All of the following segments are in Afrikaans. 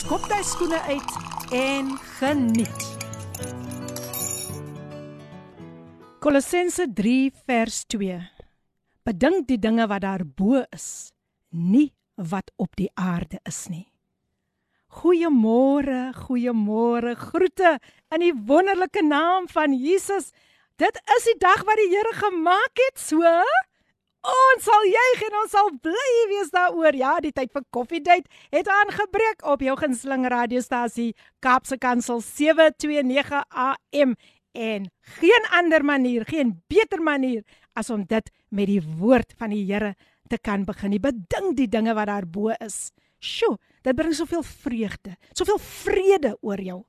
skop jou skoene uit en geniet. Kolossense 3 vers 2. Bedink die dinge wat daar bo is, nie wat op die aarde is nie. Goeiemôre, goeiemôre. Groete in die wonderlike naam van Jesus. Dit is die dag wat die Here gemaak het, so Ons sal juig en ons sal bly wees daaroor. Ja, die tyd vir koffiedייט het aangebreek op jou gunsteling radiostasie Kapse Kansel 729 AM en geen ander manier, geen beter manier as om dit met die woord van die Here te kan begin. Bedink die dinge wat daar bo is. Sjoe, dit bring soveel vreugde, soveel vrede oor jou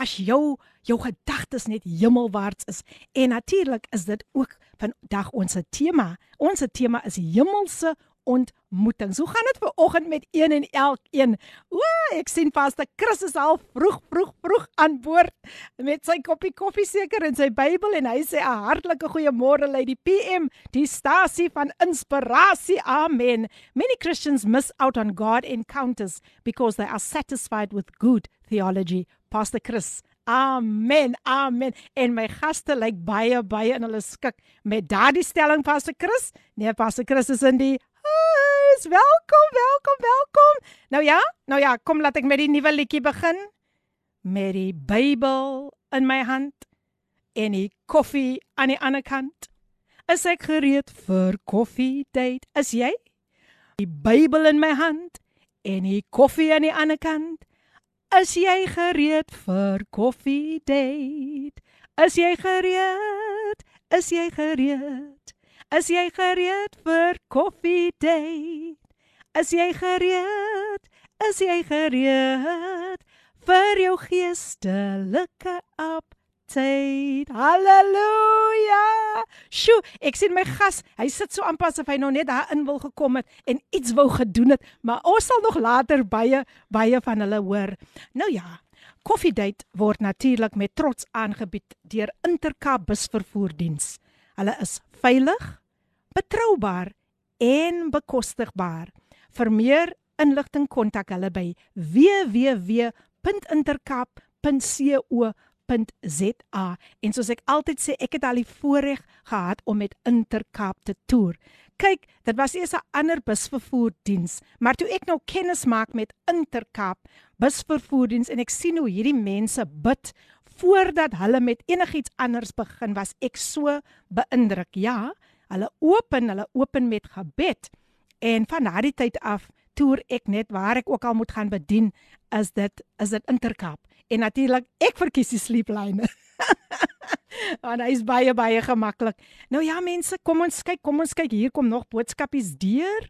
as jou jou gedagtes net hemelwaarts is. En natuurlik is dit ook vandag ons tema. Ons tema is hemelse ontmoetings. Hoe gaan dit ver oggend met een en elkeen? O, ek sien Pastor Chris is al vroeg vroeg vroeg aan boord met sy koppie koffie seker en sy Bybel en hy sê 'n hartlike goeiemôre lei die PM, die stasie van inspirasie. Amen. Many Christians miss out on God encounters because they are satisfied with good theology. Pastor Chris Amen. Amen. En my gaste lyk baie baie in hulle skik met daardie stelling Pastor Chris. Nee, Pastor Chris is in die huis. Welkom, welkom, welkom. Nou ja, nou ja, kom laat ek met die nuwe liedjie begin. Met die Bybel in my hand en die koffie aan die ander kant. Is ek gereed vir koffie date? Is jy? Die Bybel in my hand en die koffie aan die ander kant. Is jy gereed vir koffie date? Is jy gereed? Is jy gereed? Is jy gereed vir koffie date? Is jy gereed? Is jy gereed vir jou geestelike op? tyd. Halleluja! Sjoe, ek sien my gas, hy sit so aanpas of hy nou net daar in wil gekom het en iets wou gedoen het, maar ons sal nog later baie baie van hulle hoor. Nou ja, Koffiedייט word natuurlik met trots aangebied deur Intercape busvervoerdiens. Hulle is veilig, betroubaar en bekostigbaar. Vir meer inligting kontak hulle by www.intercape.co.za www.intercape.za en soos ek altyd sê ek het al die voorreg gehad om met Intercape te toer. Kyk, dit was eers 'n ander busvervoerdiens, maar toe ek nou kennis maak met Intercape busvervoerdiens en ek sien hoe hierdie mense bid voordat hulle met enigiets anders begin, was ek so beïndruk. Ja, hulle open, hulle open met gebed. En van daardie tyd af toer ek net waar ek ook al moet gaan bedien, is dit is dit Intercape. En natuurlik, ek verkies die sleepline. Want hy is baie baie gemaklik. Nou ja mense, kom ons kyk, kom ons kyk, hier kom nog boodskapies deur.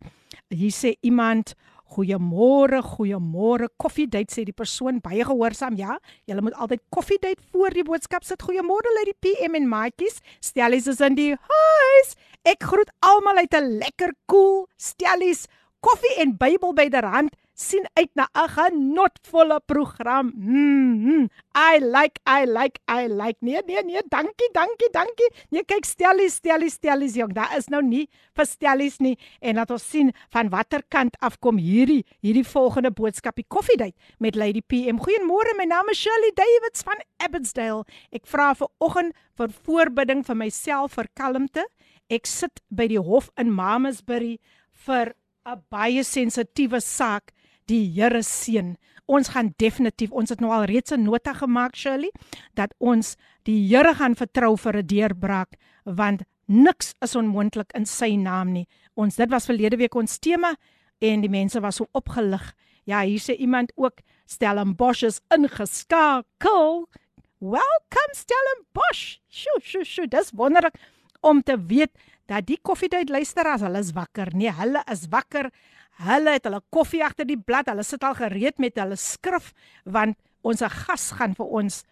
Hier sê iemand Goeiemôre, goeiemôre. Koffiedייט sê die persoon baie gehoorsaam. Ja, jy moet altyd koffiedייט voor die boodskap sit. Goeiemôre lê die PM en maatjies. Stellies is in die huis. Ek groet almal uit 'n lekker koel cool stellies koffie en Bybel byderhand sien uit na 'n genotvolle program. Mm, mm, I like I like I like. Nee nee nee, dankie, dankie, dankie. Nee kyk Stellies, Stellies, Stellies jong. Daar is nou nie vir Stellies nie en laat ons sien van watter kant af kom hierdie hierdie volgende boodskapie koffiedייט met Lady PM. Goeiemôre, my naam is Shirley Davids van Abbotsdale. Ek vra vir oggend vir voorbidding vir myself vir kalmte. Ek sit by die hof in Mamasbury vir 'n baie sensitiewe saak die Here seën. Ons gaan definitief, ons het nou al reeds 'n nota gemaak Shirley dat ons die Here gaan vertrou vir 'n deurbraak want niks is onmoontlik in sy naam nie. Ons dit was verlede week ons tema en die mense was so opgelig. Ja, hier sê iemand ook Stellenbosch is ingeskakel. Welcome Stellenbosch. Sjoe, sjoe, sjoe, dis wonderlik om te weet dat die koffiedייט luisteraars, hulle is wakker. Nee, hulle is wakker. Hulle het hulle koffie agter die blad. Hulle sit al gereed met hulle skrif want ons gas gaan vir ons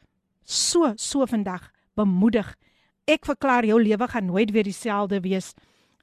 so so vandag bemoedig. Ek verklaar jou lewe gaan nooit weer dieselfde wees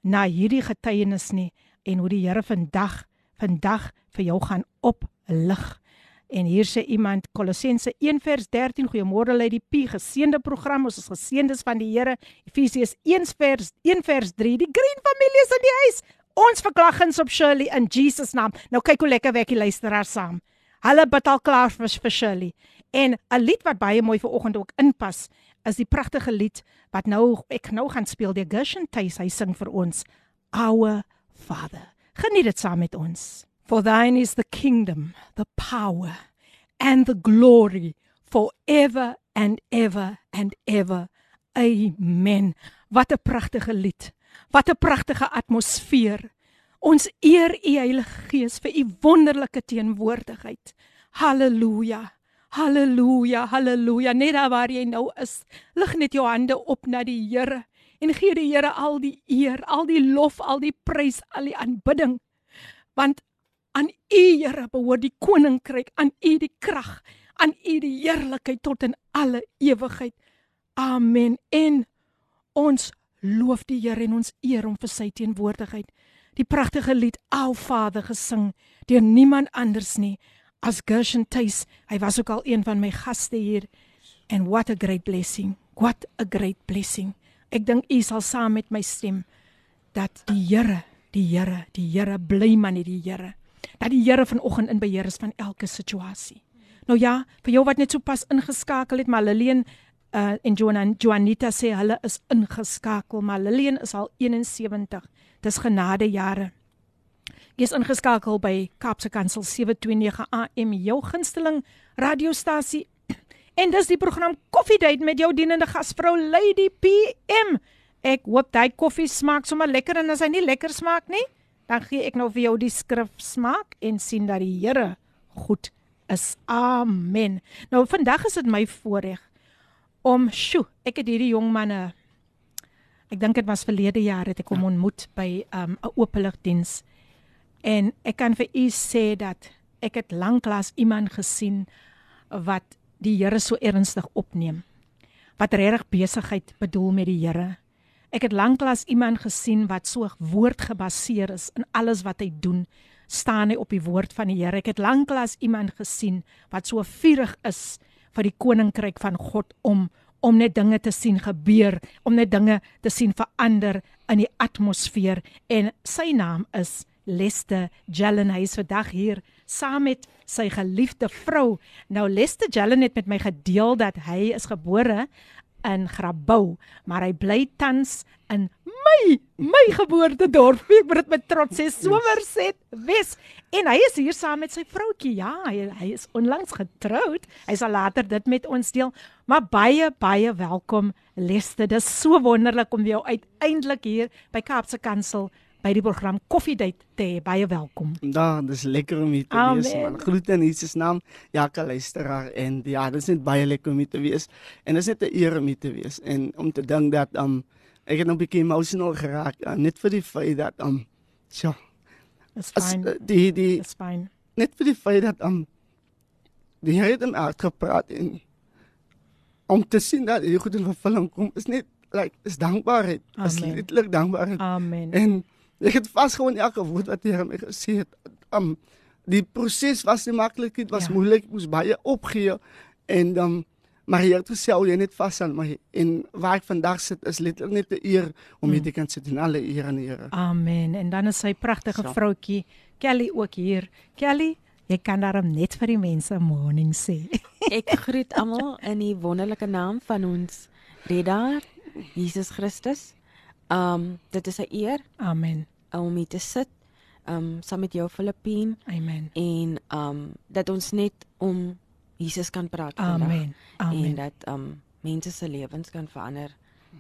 na hierdie getuienis nie en hoe die Here vandag vandag vir jou gaan oplig. En hier sê iemand Kolossense 1:13 Goeiemôre lê die P geseënde program ons is geseëndes van die Here. Efesiërs 1:1:3 Die Green familie is in die huis. Ons verklaggings op Shirley in Jesus naam. Nou kyk hoe lekker werk die luisteraars saam. Hulle bid al klaar vir, vir Shirley. En 'n lied wat baie mooi vir oggend ook inpas is die pragtige lied wat nou ek nou gaan speel die Gershon Tuis hy sing vir ons Our Father. Geniet dit saam met ons For thine is the kingdom, the power, and the glory forever and ever and ever. Amen. Wat 'n pragtige lied. Wat 'n pragtige atmosfeer. Ons eer U Heilige Gees vir U wonderlike teenwoordigheid. Halleluja. Halleluja. Halleluja. Net daar waar jy nou is, lig net jou hande op na die Here en gee die Here al die eer, al die lof, al die prys, al die aanbidding. Want Aan U Here behoort die koninkryk, aan U die krag, aan U die heerlikheid tot in alle ewigheid. Amen. En ons loof die Here en ons eer hom vir sy teenwoordigheid. Die pragtige lied Our Father gesing deur niemand anders nie as Gershon Tuis. Hy was ook al een van my gaste hier. And what a great blessing. What a great blessing. Ek dink u sal saam met my stem dat die Here, die Here, die Here bly man in die Here dat die Here vanoggend in beheer is van elke situasie. Nou ja, vir jou wat net so pas ingeskakel het, maar Lillian uh, en Joan Joanita sê hulle is ingeskakel, maar Lillian is al 71. Dis genade jare. Jy's ingeskakel by Kaapse Kansel 729 AM, jou gunsteling radiostasie. En dis die program Coffee Date met jou dienende gasvrou Lady PM. Ek hoop daai koffie smaak sommer lekker en as hy nie lekker smaak nie, dan gee ek nou vir jou die skrif smaak en sien dat die Here goed is. Amen. Nou vandag is dit my voorreg om sjo, ek het hierdie jong manne ek dink dit was verlede jaar het ek hom ontmoet by 'n um, openligdiens en ek kan vir u sê dat ek het lanklaas iemand gesien wat die Here so ernstig opneem. Wat regtig besigheid bedoel met die Here Ek het lanklaas iemand gesien wat so woordgebaseer is in alles wat hy doen, staan hy op die woord van die Here. Ek het lanklaas iemand gesien wat so vurig is vir die koninkryk van God om om net dinge te sien gebeur, om net dinge te sien verander in die atmosfeer en sy naam is Leste Jellen hy is vandag hier saam met sy geliefde vrou. Nou Leste Jellen het met my gedeel dat hy is gebore in Grabouw, maar hy bly tans in my my geboortedorp. Ek moet dit met trots sê, Somerset Wes. En hy is hier saam met sy vroutjie. Ja, hy hy is onlangs getroud. Hy sal later dit met ons deel. Maar baie baie welkom Leste. Dit is so wonderlik om jou uiteindelik hier by Kaapse Kansel by die program Coffee Date te hê. Baie welkom. Ja, dis lekker om hier te Amen. wees man. Groete in Jesus naam. Ja, luisteraar en ja, dis net baie lekker om hier te wees. En dis net 'n eer om hier te wees en om te dink dat um ek het nog 'n bietjie emotional geraak uh, net vir die feit dat um ja. Dis fyn. Uh, die die Dis fyn. Net vir die feit dat um die Here het hom uitgepraat en om te sien dat hy goed in vervulling kom is net like is dankbaarheid. Is letterlik dankbaarheid. Amen. En Ek het vasgehou in elke woord wat Here my gesê het. Um die proses was nie maklik, dit was ja. moeilik, ek moes baie opgee en dan um, maar hier het gesê jy net vas aan my en waar ek vandag sit is letterlik net 'n eer om hier mm. te kan sit en alle eer aan die Here. Amen. En dan is sy pragtige so. vroutjie Kelly ook hier. Kelly Ek kan daarom net vir die mense morning sê. ek groet almal in die wonderlike naam van ons Redder Jesus Christus. Um dit is 'n eer. Amen. Om hier te sit um saam met jou Filippien. Amen. En um dat ons net om Jesus kan praat vandag. Amen. Amen. En dat um mense se lewens kan verander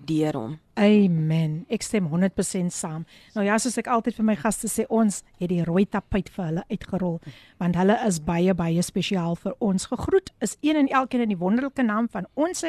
deur hom. Amen. Ek stem 100% saam. Nou ja, soos ek altyd vir my gaste sê, ons het die rooi tapuit vir hulle uitgerol want hulle is baie baie spesiaal vir ons. Gegroet is een en elkeen in die wonderlike naam van ons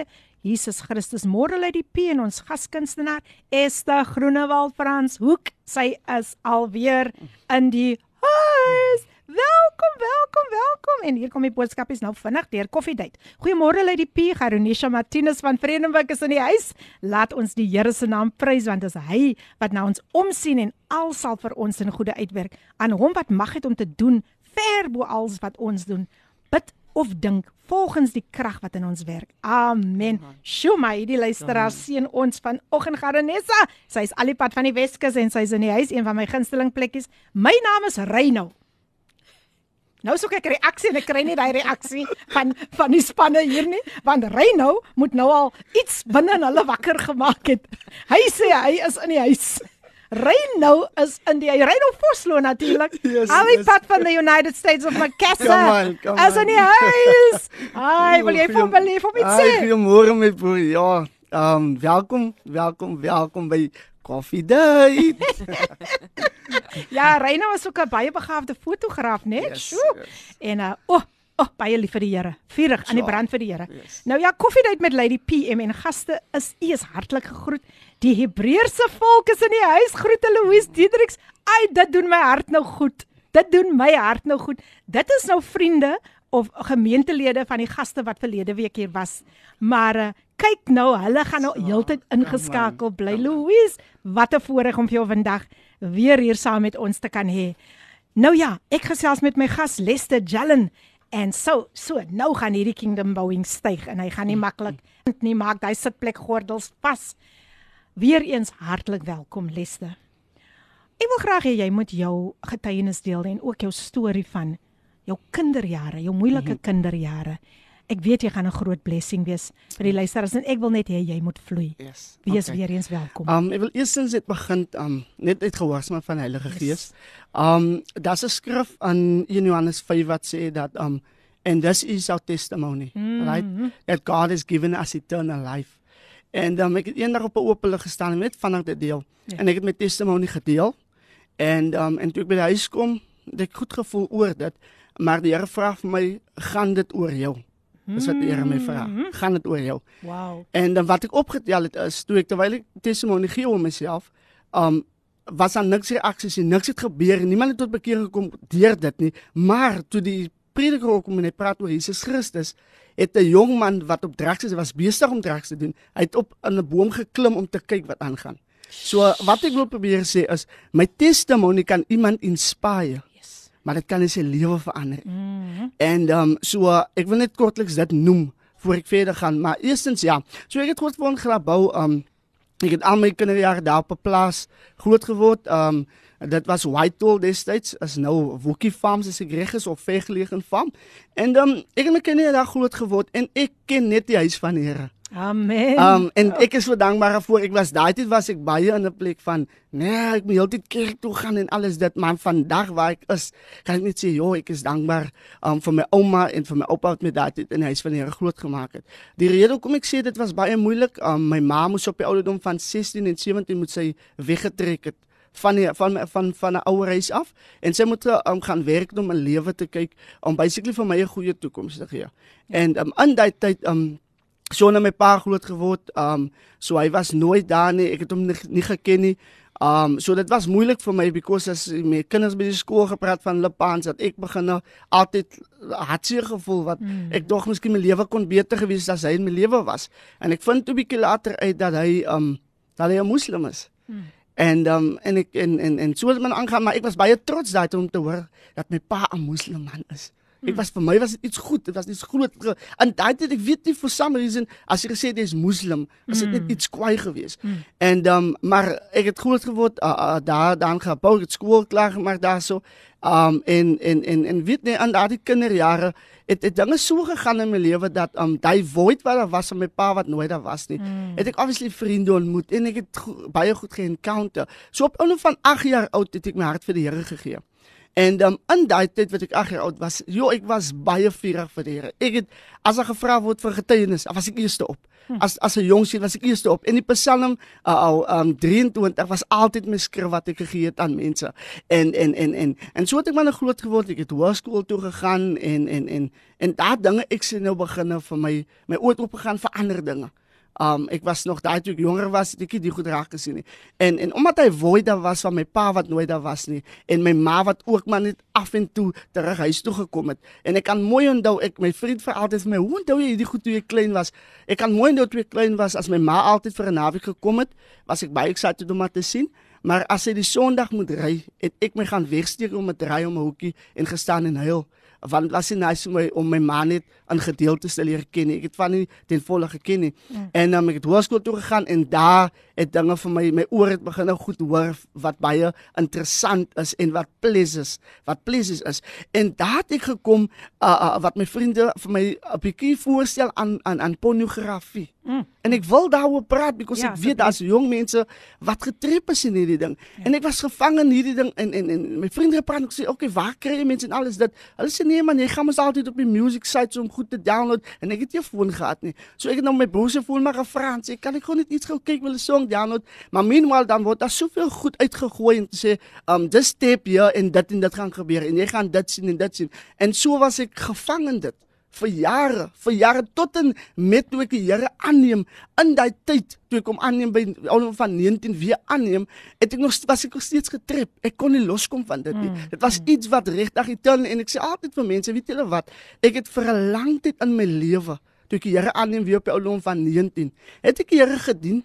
Jesus Christus. Môre lê die P en ons gaskunstenaar Esther Groenewald Frans Hoek. Sy is alweer in die huis. Welkom, welkom, welkom. En hier kom die boodskap is nou vinnig deur Koffiedייט. Goeiemôre Lady P, Garonisha Martinus van Vredenburg is in die huis. Laat ons die Here se naam prys want dit is hy wat na ons omsien en al sal vir ons in goeie uitwerk. Aan hom wat mag het om te doen ver bo alles wat ons doen. Bid of dink volgens die krag wat in ons werk. Amen. Sjoe my, die luisteraar seën ons vanoggend Garonessa. Sy is al die pad van die Weskus en sy is in die huis, een van my gunsteling plekkies. My naam is Reyno. Nou soek ek reaksie en ek kry nie daai reaksie van van die spanne hier nie, want Reyno moet nou al iets binne hulle wakker gemaak het. Hy sê hy is in die huis. Reyno is in die Reyno Voslo natuurlik. Yes, Al die yes. pad van the United States of come As in die huis. Ai, wil jy vir hom belief op iets sê? goeiemôre my broer. Ja, ehm um, welkom, welkom, welkom by Coffee Date. Ja, Reyno is ook 'n baie begaafde fotograaf, né? Yes, Sjoe. yes. En uh o, oh, oh, baie lief vir die Here. Vurig aan die Ja. brand vir die Here. Yes. Nou ja, koffiedייט met Lady PM en gaste is u is hartlik gegroet. Die Hebreëse volk is in die huis. Groete Louise Diedriks. Ai, dit doen my hart nou goed. Dit doen my hart nou goed. Dit is nou vriende of gemeentelede van die gaste wat verlede week hier was. Maar uh, kyk nou, hulle gaan nou heeltyd ingeskakel bly. Louise, wat 'n voorreg om vir jou vandag weer hier saam met ons te kan hê. Nou ja, ek gesels met my gas Lester Jallen en so so nou gaan hierdie kingdom bouing styg en hy gaan nie maklik nie maak hy sitplek gordels vas. Weereens hartlik welkom Lester. Ek wil graag hê jy moet jou getuienis deel en ook jou storie van jou kinderjare, jou moeilike mm -hmm. kinderjare. Ek weet jy gaan 'n groot blessing wees vir die luisteraars en ek wil net hê jy moet vloei. Yes. Wees okay. weer eens welkom. Um ek wil eerstens dit begin um net uit gehoorsaam van Heilige Yes. Gees. Um daar's 'n skrif aan 1 Johannes 5 wat sê dat um and this is our testimony, Mhm. right? That God has given us eternal life. En um, ek het eendag op 'n oop lig gestaan en net vinnig dit deel. Ja. En ek het my testimony gedeel. En um en toe ek by die huis kom, het ek goed gevoel oor dit. Maar die Here vra vir my, gaan dit oor jou? Dis wat die Here my vra. Mhm. Gaan dit oor jou? Wow. En dan wat ek opgetel het is toe ek terwyl ek testimonie gee oor myself, um was daar niks reaksies nie, niks het gebeur nie. Niemand het tot bekeer gekom deur dit nie. Maar toe die prediker ook kom en hy praat oor Jesus Christus, het 'n jong man wat op drugs is, was besig om drugs te doen. Hy het op 'n boom geklim om te kyk wat aangaan. So wat ek wil probeer sê is my testimonie kan iemand inspireer. Maar dit kan nie sy lewe verander nie. Mhm. En ehm um, so uh, ek wil net kortliks dit noem voor ek verder gaan, maar eerstens ja. So ek het groot geword in Grabouw. Ehm um, ek het al my kinderjare daar op 'n plaas groot geword. Ehm um, dit was Whitehall destyds, is nou Woekie Farms as ek reg is of vergelegen farm. En ehm um, ek het my kinders daar groot geword en ek ken net die huis van die Here. Amen. Um en ek is so dankbaar daarvoor. Ek was daai tyd was ek baie in 'n plek van nee, ek moet heeltyd kerk toe gaan en alles dit, maar vandag waar ek is, kan ek net sê, "Jo, ek is dankbaar um vir my ouma en vir my oupa wat my daai tyd in die huis van die Here groot gemaak het." Die rede hoekom ek sê dit was baie moeilik, um my ma moes op die ouderdom van 16 en 17 moet sy weggetrek het van die, van van van 'n ouer huis af en sy moet um, gaan werk om 'n lewe te kyk om basically vir my 'n goeie toekoms te gee. Ja. En um, in daai tyd um so na my pa groot geword. Um so hy was nooit daar nie. Ek het hom nie, nie geken nie. Um so dit was moeilik vir my because as my kinders by die skool gepraat van hulle paans dat ek begin nou altyd hartseer gevoel wat mm. ek dog miskien my lewe kon beter gewees as hy in my lewe was. En ek vind toe bietjie later uit dat hy um dat hy 'n moslim is. Mm. En um en ek en en en so het men aangaan maar ek was baie trots daai om te hoor dat my pa 'n moslim man is. Ek was vir my was dit iets goed, dit was iets groot. En daai tyd ek weet nie for some reason as jy gesê het jy's moslim, is dit net iets kwaai geweest. Mm. En um maar ek het groot geword uh, uh, daar dan gebou het skool klaar gemaak daarso. Um en en en en weet nie aan daardie kinderjare het dit dinge so gegaan in my lewe dat um daai void wat daar was van my pa wat nooit daar was nie. Mm. Het ek obviously vriende ontmoet en ek het go baie goed geencounter. So op onder van 8 jaar oud het ek my hart vir die Here gegee. En um, in daai tyd wat ek 8 jaar oud was, jo, ek was baie vurig vir die Here. Ek het as daar gevra word vir getuienis, was ek eerste op. As as 'n jong seun was ek eerste op. En die Psalm uh, um 23 was altyd my skrif wat ek gegee het aan mense. En en en en en so het ek maar groot geword. Ek het hoërskool toe gegaan en en en en daar dinge ek sien nou begin vir my my oë oop gegaan vir ander dinge. Um ek was nog daai toe ek jonger was, het ek nie die goed raak gesien nie. En en omdat hy wooi daar was van my pa wat nooit daar was nie en my ma wat ook maar net af en toe terug huis toe gekom het. En ek kan mooi onthou ek my vriend vir altyd vir my, "Hoe onthou jy hierdie goed toe jy klein was?" Ek kan mooi onthou toe ek klein was as my ma altyd vir 'n naweek gekom het, was ek baie excited om haar te sien. Maar as hy die Sondag moet ry, het ek my gaan wegsteek om met ry om 'n hoekie en gestaan en huil want was dit nice my om my ma net in gedeeltes te leer ken. Ek het van nie ten volle geken nie. Mm. En dan um, ek het hoërskool toe gegaan en daar het dinge vir my my oor het begin goed hoor wat baie interessant is en wat pleases, wat pleases is. En daar het ek gekom uh, uh, wat my vriende vir my 'n bietjie voorstel aan aan aan pornografie. Mm. En ek wil daaroor praat because ja, ek weet daar's jong mense wat getrip is in hierdie ding. Ja. En ek was gevang in hierdie ding en en en my vriende praat en ek sê, "Oké, okay, waar kry jy mense en alles dit?" Hulle sê, "Nee man, jy gaan mos altyd op die music sites om goed te download." En ek het nie 'n foon gehad nie. So ek het nou my broer se foon maar gevra en sê, "Kan ek gou net iets gou kyk wil 'n song download?" Maar meanwhile dan word daar soveel goed uitgegooi en sê, "Um dis step hier en dit en dit gaan gebeur en jy gaan dit sien en dit sien." En so was ek gevang in dit vir jare, vir jare tot en met toe ek die Here aanneem in daai tyd toe ek hom aanneem by ouderdom van 19 weer aanneem, het ek nog was ek nog steeds getrip. Ek kon nie loskom van dit nie. Mm. Dit was mm. iets wat regtig getel en ek sê altyd vir mense, weet julle wat, ek het vir 'n lang tyd in my lewe toe ek die Here aanneem weer op die ouderdom van 19, het ek die Here gedien.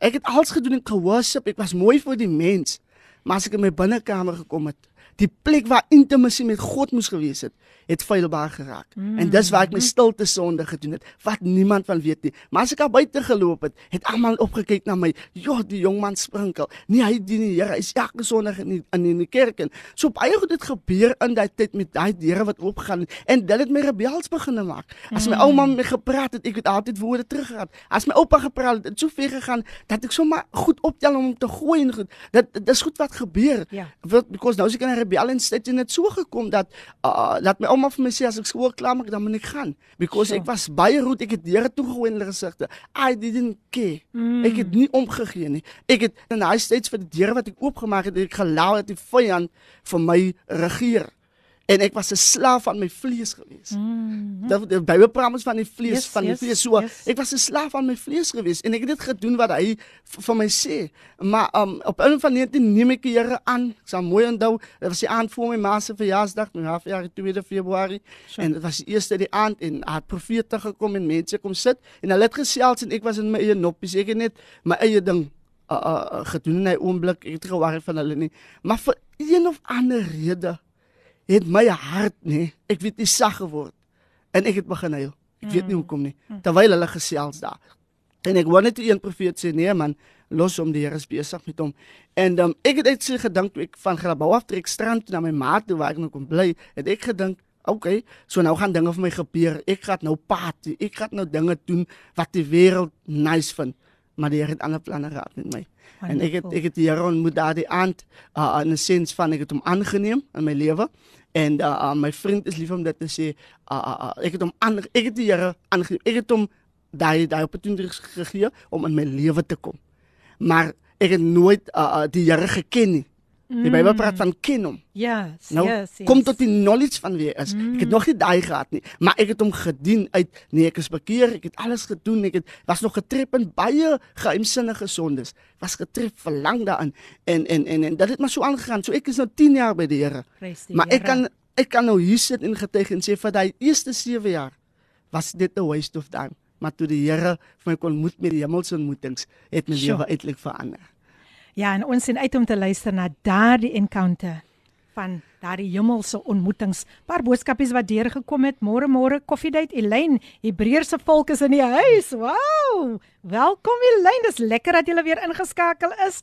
Ek het alles gedoen en geworship. Ek was mooi vir die mens. Maar as ek in my binnekamer gekom het, die plek waar intimasie met God moes gewees het, het feilbaar geraak. Mm. En dis waar ek my stilte sonde gedoen het wat niemand van weet nie. Maar as ek daar buite geloop het, het almal opgekyk na my. Ja, die jong man sprinkel. Nee, hy dien die Here. Hy is elke sonderdag in die, in die kerk en so baie goed het gebeur in daai tyd met daai deure wat oopgaan en dit het my rebels begin maak. As my mm. ouma met my gepraat het, ek het altyd woorde teruggehad. As my oupa gepraat het, het so ver gegaan dat ek sommer goed optel om te gooi en goed. Dit dis goed wat gebeur. Ja. Because nou as ek in 'n rebel en sit en dit so gekom dat uh, dat my ouma vir my sê as ek skool klaar maak dan moet ek gaan. Because sure. ek was baie roet ek het deure toe gegooi in hulle gesigte. I didn't care. Mm. ek het nie omgegee nie. Ek het in daai steeds vir die deure wat ek oopgemaak het ek gelaat dat die vyand vir my regeer en ek was 'n slaaf aan my vlees gewees. Mm -hmm. Dat die Bybel praat ons van die vlees yes, van die yes, vlees so. Yes. Ek was 'n slaaf aan my vlees gewees en ek het dit gedoen wat hy vir my sê. Maar um, op 'n van 19 neem ek die Here aan. Ek sal mooi onthou, dit was die aand voor my ma se verjaarsdag, my half jaar 2 Februarie. Sure. En dit was die eerste die aand en haar profete gekom en mense kom sit en hulle het gesels en ek was in my eie noppies. Ek het net my eie ding uh, uh, gedoen in 'n oomblik. Ek het gewaar van hulle nie. Maar vir een of ander rede het my hart nê, ek weet nie sag geword en ek het begin huil. Ek weet nie mm. hoekom nie. Mm. Terwyl hulle gesels daar. En ek wou net een profeet sê nee man, los hom die Here is besig met hom. En dan um, ek het net so gedink toe ek van Grabouw af trek strand toe na my ma toe waar ek nou kom bly, het ek gedink Oké, okay, so nou gaan dinge vir my gebeur. Ek gaan nou party. Ek gaan nou dinge doen wat die wêreld nice vind. Maar die Here het ander planne gehad met my. Wonderful. En ek het ek het die Here ontmoet daardie aand uh, in 'n sens van ek het hom aangeneem in my lewe. En uh, uh, my vriend is lief om dit te sê. Uh, uh, uh, ek het hom aan ek het die Here aangeneem. Ek het hom daai daai opportunity gegee om in my lewe te kom. Maar ek het nooit uh, uh, die Here geken nie. Die Bybel mm. praat van ken hom. Ja, yes, nou, yes, yes. Kom tot die knowledge van wie hy is. Mm. Ek het mm. nog nie daai gehad nie, maar ek het hom gedien uit nee, ek is bekeer, ek het alles gedoen, ek het was nog getref in baie geheimsinnige sondes. Was getref verlang daarin en en en en dit het maar so aangegaan. So ek is nou 10 jaar by die Here. Maar ek kan ek kan nou hier sit en getuig en sê vir daai eerste 7 jaar was dit 'n waste of time. Maar toe die Here vir my kon ontmoet met die hemelse ontmoetings, het my lewe uiteindelik verander. Ja, en ons sien uit om te luister na daardie encounter van daardie hemelse ontmoetings. Paar boodskapies wat deurgekom het. Môre môre koffiedייט Elyn, Hebreëse volk is in die huis. Wow! Welkom Elyn, dis lekker dat jy weer ingeskakel is.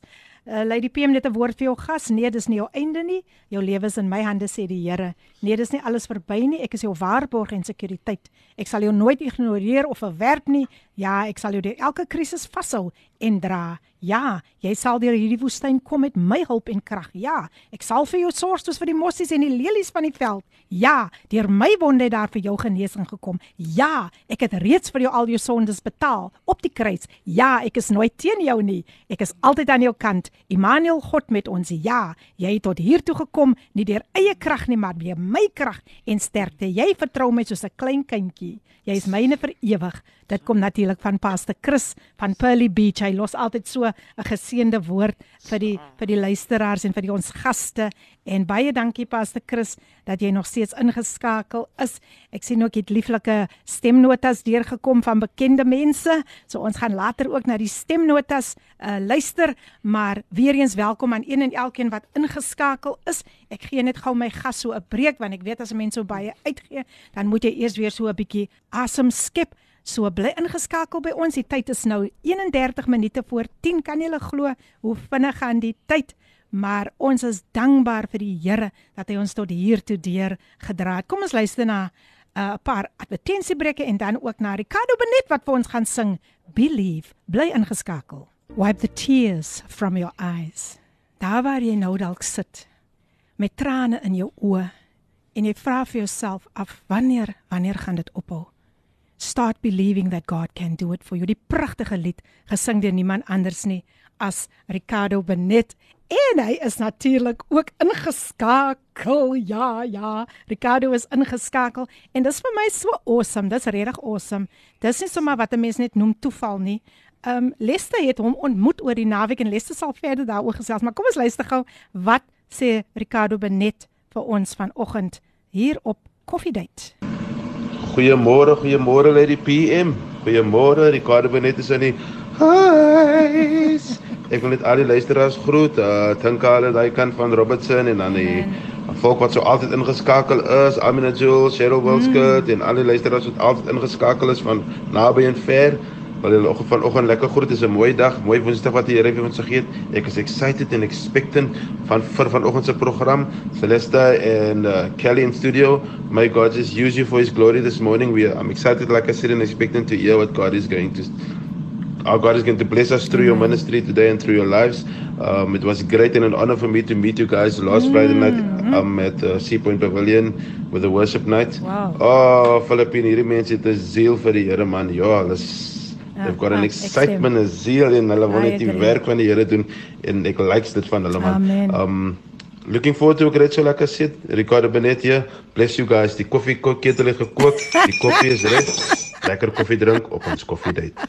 Uh, Lady PM net 'n woord vir jou gas. Nee, dis nie jou einde nie. Jou lewe is in my hande sê die Here. Nee, dis nie alles verby nie. Ek is jou waarborg en sekuriteit. Ek sal jou nooit ignoreer of verwerp nie. Ja, ek sal jou deur elke krisis vashou en dra. Ja, jy sal deur hierdie woestyn kom met my hulp en krag. Ja, ek sal vir jou sorg soos vir die mossies en die lelies van die veld. Ja, deur my wonde het daar vir jou genesing gekom. Ja, ek het reeds vir jou al jou sondes betaal op die kruis. Ja, ek is nooit teen jou nie. Ek is altyd aan jou kant. Immanuel God met ons. Ja, jy het tot hier toe gekom nie deur eie krag nie, maar deur my krag en sterkte. Jy vertrou my soos 'n klein kindjie. Jy is myne vir ewig. Dit kom natuurlik van Pastor Chris van Pearly Beach. Hy los altyd so 'n geseënde woord vir die vir die luisteraars en vir die ons gaste. En baie dankie Pastor Chris dat jy nog steeds ingeskakel is. Ek sien ook jy het lieflike stemnotas deurgekom van bekende mense. So ons gaan later ook na die stemnotas uh, luister, maar weer eens welkom aan een en elkeen wat ingeskakel is. Ek gee net gou my gas so 'n breek want ek weet as 'n mens so baie uitgee, dan moet jy eers weer so 'n bietjie asem skep. So bly ingeskakel by ons. Die tyd is nou 31 minute voor 10. Kan jy glo hoe vinnig gaan die tyd? Maar ons is dankbaar vir die Here dat hy ons tot hier toe deur gedra het. Kom ons luister na uh, 'n uh, paar advertensiebreuke en dan ook na Ricardo Benet wat vir ons gaan sing. Believe, bly ingeskakel. Wipe the tears from your eyes. Daar waar jy nou dalk sit met trane in jou oë en jy vra vir jouself af wanneer wanneer gaan dit ophou? Start believing that God can do it for you. Die pragtige lied gesing deur niemand anders nie as Ricardo Benet en hy is natuurlik ook ingeskakel. Ja, ja, Ricardo is ingeskakel en dis vir my so awesome. Dis regtig awesome. Dis nie sommer wat 'n mens net noem toeval nie. Um, Lester het hom ontmoet oor die naweek en Lester sal verder daaroor gesels, maar kom ons luister gou wat sê Ricardo Benet vir ons vanoggend hier op Coffee Date. Goeiemôre, goeiemôre lê die PM. Goeiemôre, Ricardo Benet is in die huis. Ek wil net al die luisteraars groet. Uh dink aan hulle daai kant van Robertson en dan die volk wat so altyd ingeskakel is, Amina Jules, Cheryl Wilskut mm. en al die luisteraars wat altyd ingeskakel is van naby en ver. Wel hulle oggend vanoggend lekker groet. Dit is 'n mooi dag, mooi Woensdag wat die Here vir ons gegee het. Ek is excited and expectant van vir vanoggend se program. Celeste and uh, Kelly in studio. May God just use you for his glory this morning. We are, I'm excited like I said and expectant to hear what God is going to Our God is going to bless us through your ministry today and through your lives. Um, it was great and an honor for me to meet you guys last mm. Friday night um, at uh, Sea Point Pavilion with the worship night. Wow. Oh, Philippine, hierdie mense het 'n ziel vir die Here man. Ja, hulle Ja, They've got an excitement en zeal en hulle wil net die werk van die Here doen en ek likes dit van hulle man. Amen. Um looking forward to a great like I said. Ricardo Benet hier. Bless you guys. Die koffie ketel het gekook. Die koffie is reg. Lekker koffie drink op ons koffie date.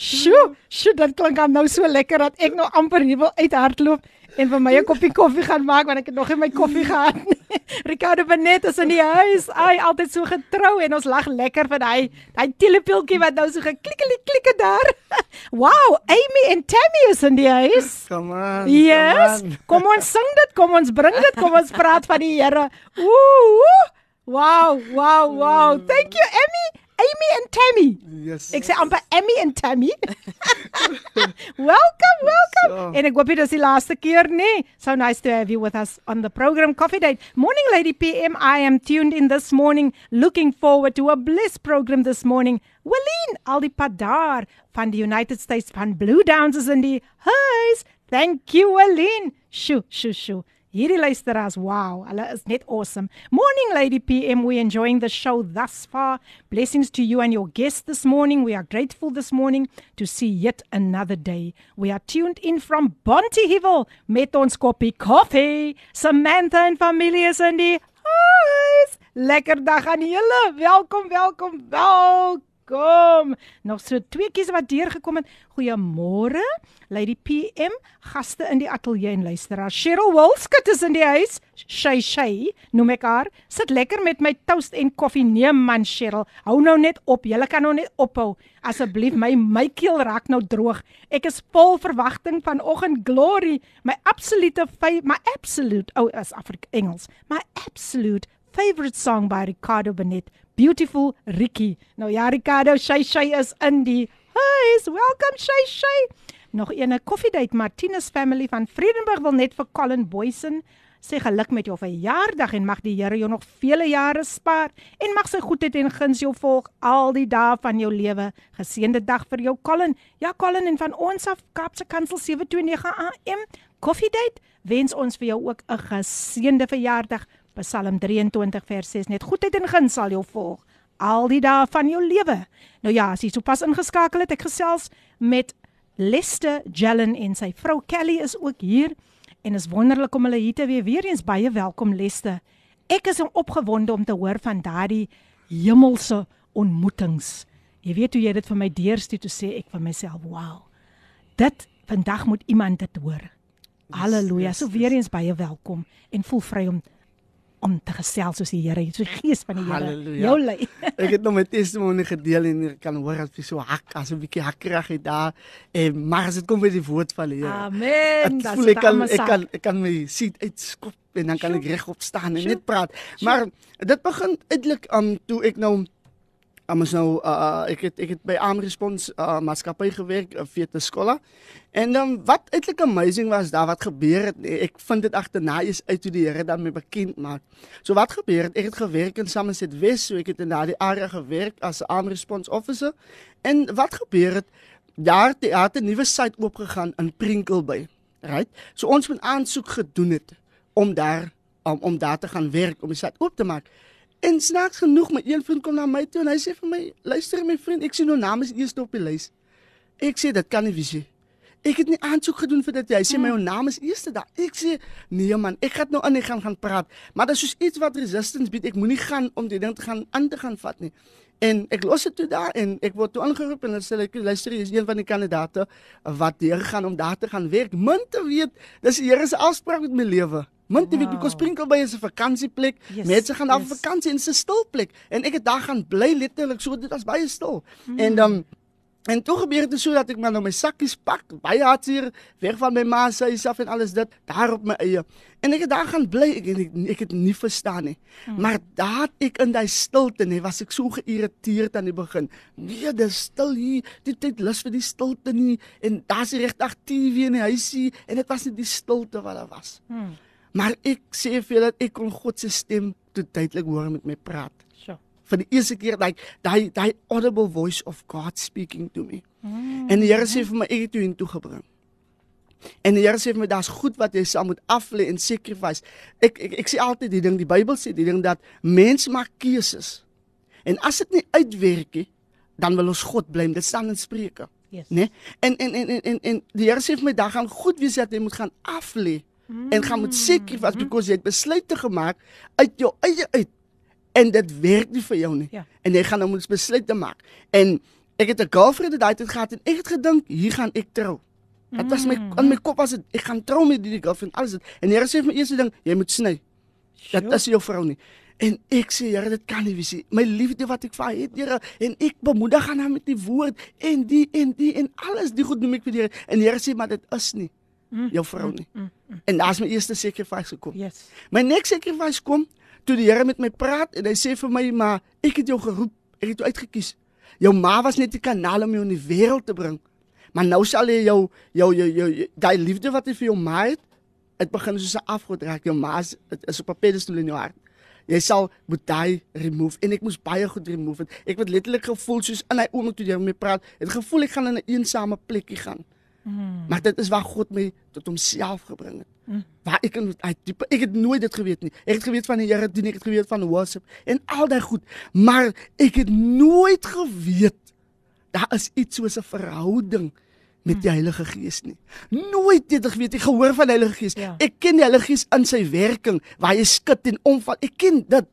Sjoe, sjoe, dit klink nou so lekker dat ek nou amper hier wil uithardloop en vir my 'n koppie koffie gaan maak want ek het nog nie my koffie gehad nie. Ricardo Benet is in die huis. Hy altyd so getrou en ons lag lekker vir hy hy telepieltjie wat nou so geklikkelie klikke daar. Wow, Amy en Tammy is in die huis. Come on. Yes. Come on. Kom ons sing dit, kom ons bring dit, kom ons praat van die Here. Ooh. Wow, wow, wow. Thank you Amy. Amy and Tammy. Yes. Ek sê amper Amy and Tammy. welcome, welcome. So. En ek hoop dit is die laaste keer nie. So nice to have you with us on the program Coffee Date. Morning Lady PM. I am tuned in this morning looking forward to a bliss program this morning. Willeen al die pad daar van die United States van Blue Downs is in die huis. Thank you Willeen. Shoo, shoo, shoo. Hierdie luisteraars, wow, hulle is net awesome. Morning Lady PM, we enjoying the show thus far. Blessings to you and your guests this morning. We are grateful this morning to see yet another day. We are tuned in from Bonteheuwel met ons koppie koffie. Samantha en familie is in die huis. Lekker dag aan julle. Welkom, welkom, welkom. Nog so twee kies wat deurgekom het. Goeiemôre. Lady PM, gaste in die ateljee en luisteraars. Cheryl Wolskut is in die huis. Shay Shay, noem ek haar. Sit lekker met my toast en koffie. Nee man, Cheryl, hou nou net op. Jy kan nou net ophou. Asseblief, my my keel raak nou droog. Ek is vol verwagting vanoggend glory. My absolute my absolute oh, as Afrik Engels. My absolute favorite song by Ricardo Benet. Beautiful Ricky. Nou ja, Ricardo, Shay Shay is in die huis. Welcome Shay Shay. Nog ene koffiedייט Martinus family van Vredenburg wil net vir Colin Boysen sê geluk met jou verjaardag en mag die Here jou nog vele jare spaar en mag sy goedheid en guns jou volg al die dae van jou lewe. Geseënde dag vir jou Colin. Ja Colin en van ons af Kaapse Kansel 729 AM koffiedייט wens ons vir jou ook 'n geseënde verjaardag. Psalm 23 vers 6 net goedheid en guns sal jou volg al die dae van jou lewe. Nou ja, as jy sopas ingeskakel het, ek gesels met Lester Jellen en sy vrou Kelly is ook hier en is wonderlik om hulle hier te weer weer eens baie welkom Lester. Ek is opgewonde om te hoor van daardie hemelse ontmoetings. Jy weet hoe jy dit vir my deurstuur toe sê ek vir myself, "Wow. Dit vandag moet iemand dit hoor." Halleluja. yes, So yes. weer eens baie welkom en voel vry om om te gesels soos die Here, so die gees van die Here. Jou lei. Ek het nog my testimonie gedeel en ek kan hoor dat jy so hak as 'n bietjie hakkerig het daar. En maar as dit kom by die woord van die Here. Amen. Ek voel ek kan ek kan ek kan my seat uitskop en dan kan ek regop staan en net praat. Maar dit begin eintlik um toe ek nou um is nou uh, ek het ek het by Amrespons uh, maatskappy gewerk uh, vir te skola. En dan wat eintlik amazing was daar wat gebeur het. nee, Ek vind dit agterna is uit hoe die Here dan my bekend maak. So wat gebeur het? Ek het gewerk in Somerset West, so ek het in daardie area gewerk as 'n Amrespons officer. En wat gebeur het? Daar het het 'n nuwe site oopgegaan in Prinkelby. Right? So ons moet aansoek gedoen het om daar om om daar te gaan werk om die site oop te maak. En snaaks genoeg my een vriend kom na my toe en hy sê vir my, "Luister my vriend, ek sien jou naam is eers op die lys." Ek sê dit kan nie wees nie. Ek het nie aansoek gedoen vir dit. jy. Hy sê my jou naam is eerste daar. Ek sê nee man, ek gaan nou aan die gaan gaan praat. Maar dit is soos iets wat resistance bied. Ek moenie gaan om die ding te gaan aan te gaan vat nie. En ek los dit toe daar en ek word toe aangeroep en hulle sê ek luister jy is een van die kandidate wat deur gaan om daar te gaan werk. Min te weet, dis die Here se afspraak met my lewe. Weet Wow. because Sprinkelby is 'n vakansieplek. Yes, Mense gaan daar op yes. vakansie en is 'n stil plek en ek het daar gaan bly letterlik so dit was baie stil. Mm. En dan En toe gebeur dit so dat ek maar nou my sakkies pak, baie hartseer, weg van my ma se huis af en alles dit, daar op my eie. En ek het daar gaan bly, ek ek, ek het nie verstaan nie. Hmm. Maar daar ek in daai stilte nie, was ek so geïrriteerd aan die begin. Nee, dis stil hier, dit het lus vir die stilte nie en daar's nie regtig TV in die huisie en dit was net die stilte wat daar was. Hmm. Maar ek sê vir julle dat ek kon God se stem toe duidelik hoor met my praat So. vir die eerste keer daai daai daai audible voice of God speaking to me. Mm. En die Here sê vir my ek het jou intoe gebring. En die Here sê vir my daar's goed wat jy sal moet aflê en sacrifice. Ek ek ek sê altyd die ding, die Bybel sê die ding dat mens maak keuses. En as dit nie uitwerk nie, dan wil ons God blame. Dit staan in Spreuke, Yes. né? En en en en en, en die Here sê vir my daar gaan goed wees dat jy moet gaan aflê mm. en gaan moet sacrifice because jy het besluite gemaak uit jou eie uit en dit werk nie vir jou nie. Ja. En jy gaan nou moet besluite maak. En ek het 'n girlfriend daai tyd gehad en ek het gedink hier gaan ek trou. Dit was my in my kop was dit ek gaan trou met die girlfriend alles dit. En Here sê vir my eerste ding, jy moet sny. Dat Sjoe. is jou vrou nie. En ek sê Here, dit kan nie wees nie. My liefde wat ek vir haar het, Here, en ek bemoedig haar nou met die woord en die en die en alles die goed noem ek vir die Here. En die Here sê maar dit is nie jou vrou nie. En daar's my eerste sacrifice gekom. Yes. My next sacrifice kom toe die Here met my praat en hy sê vir my maar ek het jou geroep, ek het jou uitgekies. Jou ma was net die kanaal om jou in die wêreld te bring. Maar nou sal jy jou jou jou, jou, jou daai liefde wat jy vir jou ma het, dit begin soos 'n afgod raak. Jou ma is, is op 'n pedestal in jou hart. Jy sal moet daai remove en ek moes baie goed remove. het. Ek het letterlik gevoel soos in hy oomblik toe jy met praat, het gevoel ek gaan in 'n eensame plekkie gaan. Maar dit is waar God my tot homself gebring het. Mm. Waar ek in uit diep ek het nooit dit geweet nie. Ek het geweet van die Here dien, ek het geweet van worship en al daai goed, maar ek het nooit geweet daar is iets soos 'n verhouding met die Heilige Gees nie. Nooit het ek geweet ek gehoor van die Heilige Gees. Ja. Ek ken die Heilige Gees in sy werking waar hy skud en omval. Ek ken dit.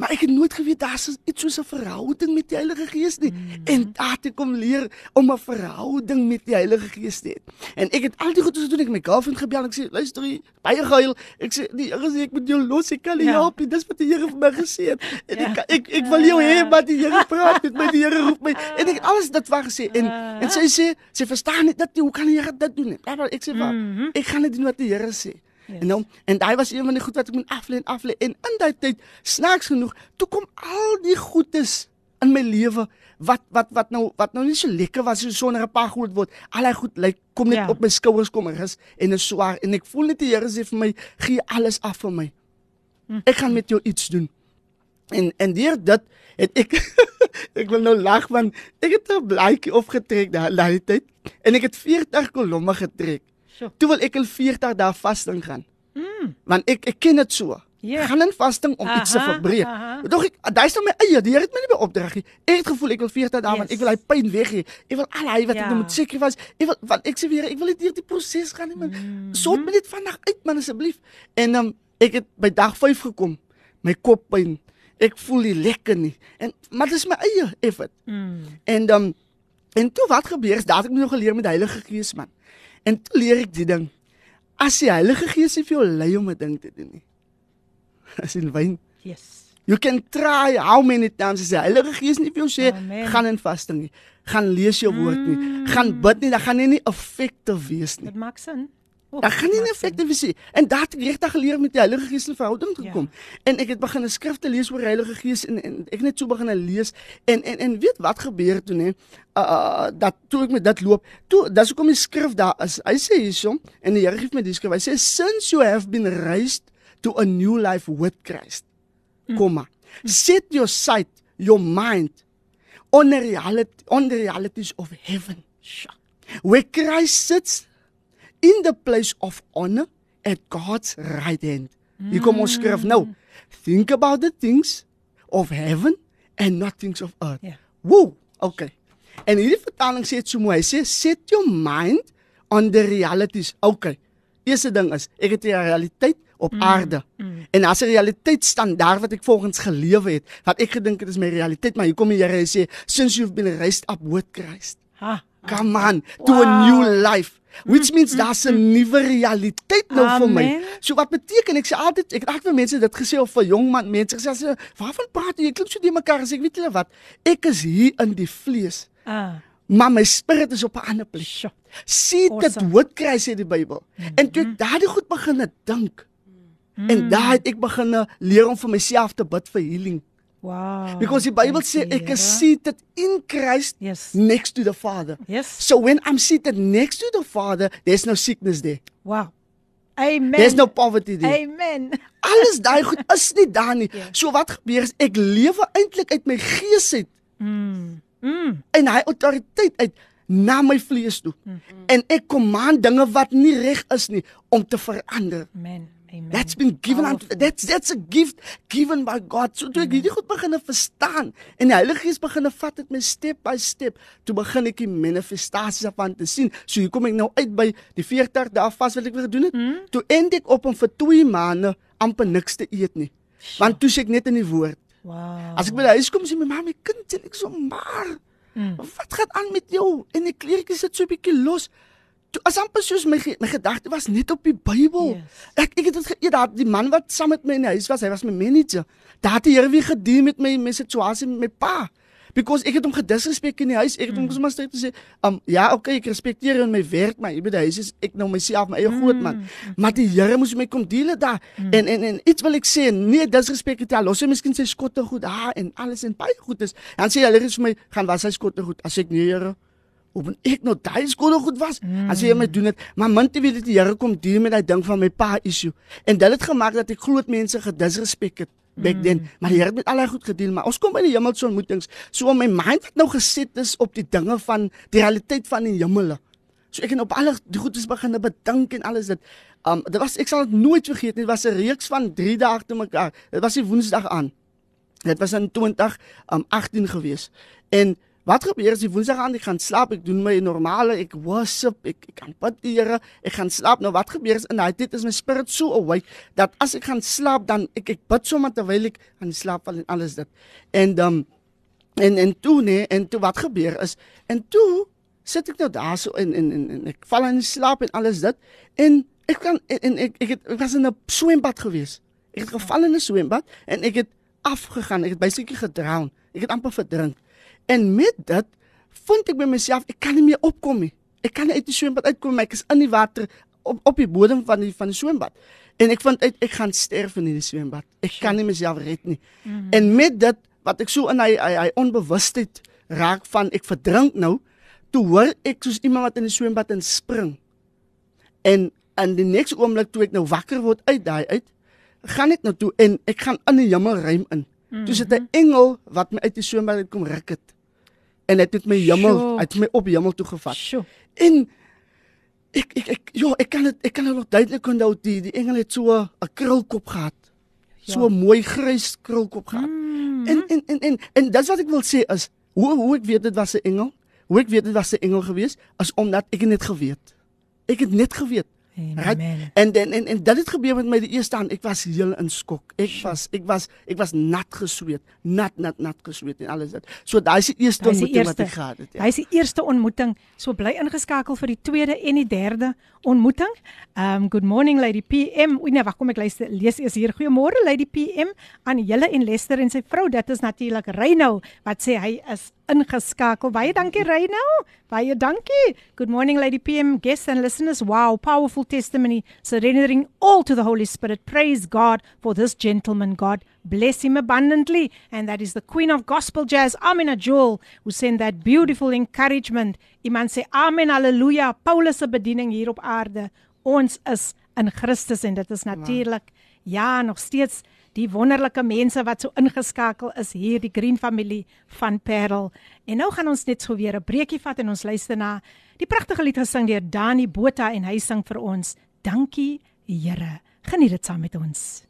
Maar ek het nooit geweet daar's iets soos 'n verhouding met die Heilige Gees nie. Mm -hmm. En daar het ek kom leer om 'n verhouding met die Heilige Gees te hê. En ek het al die goeie gedoen. Ek my girlfriend gebel. Ek sê, "Luister, jy baie gehuil." Ek sê, "Die Here sê ek moet jou los. Ek kan nie Ja. help nie. Dis wat die Here vir my gesê het." En Ja. ek ek ek wil jou hê, maar die Here praat met my. Die Here roep my. En ek alles dit waar gesê. En en sy sê, sy verstaan nie dit nie. Hoe kan die Here dit doen nie? Ek sê, "Wat? Ek gaan net doen wat die Here sê." Yes. En nou en daai was een van die goed wat ek moet aflê en aflê en in daai tyd snaaks genoeg toe kom al die goedes in my lewe wat wat wat nou wat nou nie so lekker was so sonder 'n paar goed word. Al daai goed lyk kom net Ja. op my skouers kom en rus en is swaar en ek voel net die Here sê vir my gee alles af vir my. Ek gaan met jou iets doen. En en deur dit het ek ek wil nou lag want ek het 'n blaadjie opgetrek daai tyd en ek het 40 kolomme getrek. Sjoe. Toe wil ek in 40 dae vasting gaan. Mm. Want ek ek ken dit so. Ja. Gaan in vasting om iets te Aha, verbreek. aha. Dog ek daai's nou my eie, die Here het my nie by opdrag nie. Ek het gevoel ek wil 40 dae want Yes. ek wil hy pyn weg hê. Ek wil al hy wat Ja. ek nou moet sacrifice. Ek wil want ek sê weer ek wil net deur die proses gaan nie man. Mhm. Sort my net vandag uit man asseblief. En dan um, ek het by dag 5 gekom. My kop pyn Ek voel nie lekker nie. En maar dis my eie effort. Mm. En dan um, en toe wat gebeur is dat ek nog geleer met Heilige Gees man. En toe leer ek die ding. As die Heilige Gees nie vir jou lei om 'n ding te doen nie. As in wyn Yes. You can try how many times as die Heilige Gees nie vir jou sê Amen. gaan in vasting nie. Gaan lees jou woord nie. Mm. Gaan bid nie, dan gaan jy nie effektief wees nie. Dit maak sin. Oh, Dan gaan nie effektief nie. En daar het ek regtig geleer met die Heilige Gees in verhouding Ja. gekom. En ek het begin 'n skrifte lees oor die Heilige Gees en, en ek net so begin lees en en en weet wat gebeur toe nê? Uh dat toe ek met dit loop, toe dis hoekom die skrif daar is. Hy sê hierso en die Here gee my die skrif. Hy sê since you have been raised to a new life with Christ. Komma. Set your sight, your mind on the reality on the realities of heaven. Where Christ sits in the place of honor at God's right hand. Hier kom ons skrif nou. Think about the things of heaven and not things of earth. Ja. Woe, okay. En hierdie vertaling sê dit so mooi. Hy sê set your mind on the realities. Okay. Eerste ding is, ek het 'n realiteit op mm, aarde. Mm. En as 'n realiteit standaard wat ek volgens gelewe het, wat ek gedink het is my realiteit, maar hier kom die Here en sê since you've been raised up with Christ. Ha. Come on, to a Wow. new life. Which means daar's 'n nuwe realiteit nou vir my. Amen. So wat beteken ek sê altyd ek het altyd vir mense dit gesê of vir jong man mense gesê as, waarvan praat jy? Jy klink so die mekaar as ek weet julle wat. Ek is hier in die vlees, Ah. maar my spirit is op 'n ander plek. Sien dit Awesome. wat kry sê die Bybel. En toe ek daardie goed begin dink. En daar het ek begin leer om vir myself te bid vir healing. Wow. Because Dankie, sê ek is Here. seated in Christ Yes. next to the Father. Yes. So when I'm seated next to the Father, there's no sickness there. Wow. Amen. There's no poverty there. Amen. Alles daai goed is nie daar nie. So wat gebeur is ek lewe eintlik uit my gees uit Mm. Mm. en hy autoriteit uit na my vlees toe. En ek command dinge wat nie reg is nie om te verander. Amen. Amen. That's been given unto that's that's a gift given by God. So toe ek hierdie goed begin verstaan en die Heilige Gees begin vat dit my step by step, toe begin ek die manifestasies daarvan te sien. So hier kom ek nou uit by die 40 dae vas wat ek weer gedoen het. Hmm? Toe end ek op om vir 2 maande amper niks te eet nie. Want toe sê ek net in die woord. Wow. As ek by die huis kom sê my ma, my kind, sê ek so maar. Mm. Wat gaan aan met jou? En die kleertjies sit so 'n bietjie los. Toe as amper soos my my gedagte was net op die Bybel. Yes. Ek ek het dit geëet daar die man wat saam met my in die huis was, hy was my manager. Daar het die Here weer gedeel met my my situasie met my pa. Because ek het hom gedisrespek in die huis. Ek het hom Mm. sommer sterk gesê, um ja, okay, ek respekteer jou in my werk, maar hier by die huis is ek nou myself my eie groot Mm. man. Maar die Here moes my kom deel daar. En en en iets wil ek sê, nee, disrespek het al. Los hy miskien sy skotte goed daar en alles en baie goed is. Dan sê hy hulle vir my, gaan was hy skotte goed. As ek nee, Here, Hoe ben ek nou daai skool goed was? Mm. As jy my doen dit, maar min te weet dat die Here kom deel met daai ding van my pa issue. En dit het gemaak dat ek groot mense gedisrespek het back Mm. then. Maar die Here het met allerlei goed gedeel, maar ons kom by die hemelse ontmoetings. So my mind het nou geset is op die dinge van die realiteit van die hemele. So ek het op alle die goedes begin bedink en alles dit. Um dit was ek sal dit nooit vergeet nie. Dit was 'n reeks van 3 dae te mekaar. Dit was die Woensdag aan. Dit was in 20 um 18 gewees. En wat gebeur as die Woensdag aan ek gaan slaap, ek doen my normale, ek worship, ek ek kan bid die Here, ek gaan slaap. Nou wat gebeur is in daai tyd is my spirit so awake dat as ek gaan slaap dan ek ek bid sommer terwyl ek aan die slaap val en alles dit. En um en en toe nee, en toe wat gebeur is en toe sit ek nou daar so en en en, en ek val in slaap en alles dit en ek kan en, en ek ek het ek was in 'n swembad gewees. Ek het geval in 'n swembad en ek het afgegaan. Ek het basically gedrown. Ek het amper verdrink. En met dit vind ek by myself ek kan nie meer opkom nie. Ek kan nie uit die swembad uitkom. Ek is in die water op op die bodem van die van die swembad. En ek vind uit ek gaan sterf in hierdie swembad. Ek kan nie myself red nie. Mm -hmm. En met dit wat ek so in hy hy, hy onbewustheid raak van ek verdrink nou, toe hoor ek soos iemand wat in die swembad inspring. En in die nächste oomblik toe ek nou wakker word uit daai uit, gaan ek nou toe en ek gaan in die hemelruim in. Mm. Toe sit 'n engel wat my uit die swembad uit kom ruk het. En hy het met my hemel, Sjoe. hy het my op hemel toe gevat. Sjoe. En ek ek ek ja, ek kan dit ek kan dit nog duidelik onthou die die engel het so 'n krulkop gehad. So 'n mooi grys krulkop gehad. Mm. En en en en en dis wat ek wil sê is hoe hoe ek weet dit was 'n engel? Hoe ek weet dit was 'n engel gewees is omdat ek het net geweet. Ek het net geweet. Amen. En en en, en dit het gebeur met my die eerste aan. Ek was heel in skok. Ek Sure. was ek was ek was nat gesweet. Nat nat nat gesweet en alles dit. So daai is die eerste is die ontmoeting wat eerste. ek gehad het. Ja. Hy's die eerste ontmoeting. So bly ingeskakel vir die tweede en die derde ontmoeting. Um good morning Lady PM. Oei nee, wag, kom ek luister. Lees eers hier. Goeiemôre Lady PM aan julle en Lester en sy vrou. Dit is natuurlik Reynou wat sê hy is ingeskakel. Baie dankie Reynou. Baie dankie. Good morning Lady PM guests and listeners. Wow, powerful testimony surrendering all to the Holy Spirit. Praise God for this gentleman. God bless him abundantly. And that is the Queen of Gospel Jazz, Amina Jewel, who sent that beautiful encouragement. Iemand sê amen, halleluja. Paulus se bediening hier op aarde. Ons is in Christus en dit is natuurlik ja, nog steeds die wonderlike mense wat so ingeskakel is hier die Green familie van Parel. En nou gaan ons net so weer 'n breekie vat en ons luister na die pragtige lied gesing deur Dani Botha en hy sing vir ons Dankie Here. Geniet dit saam met ons.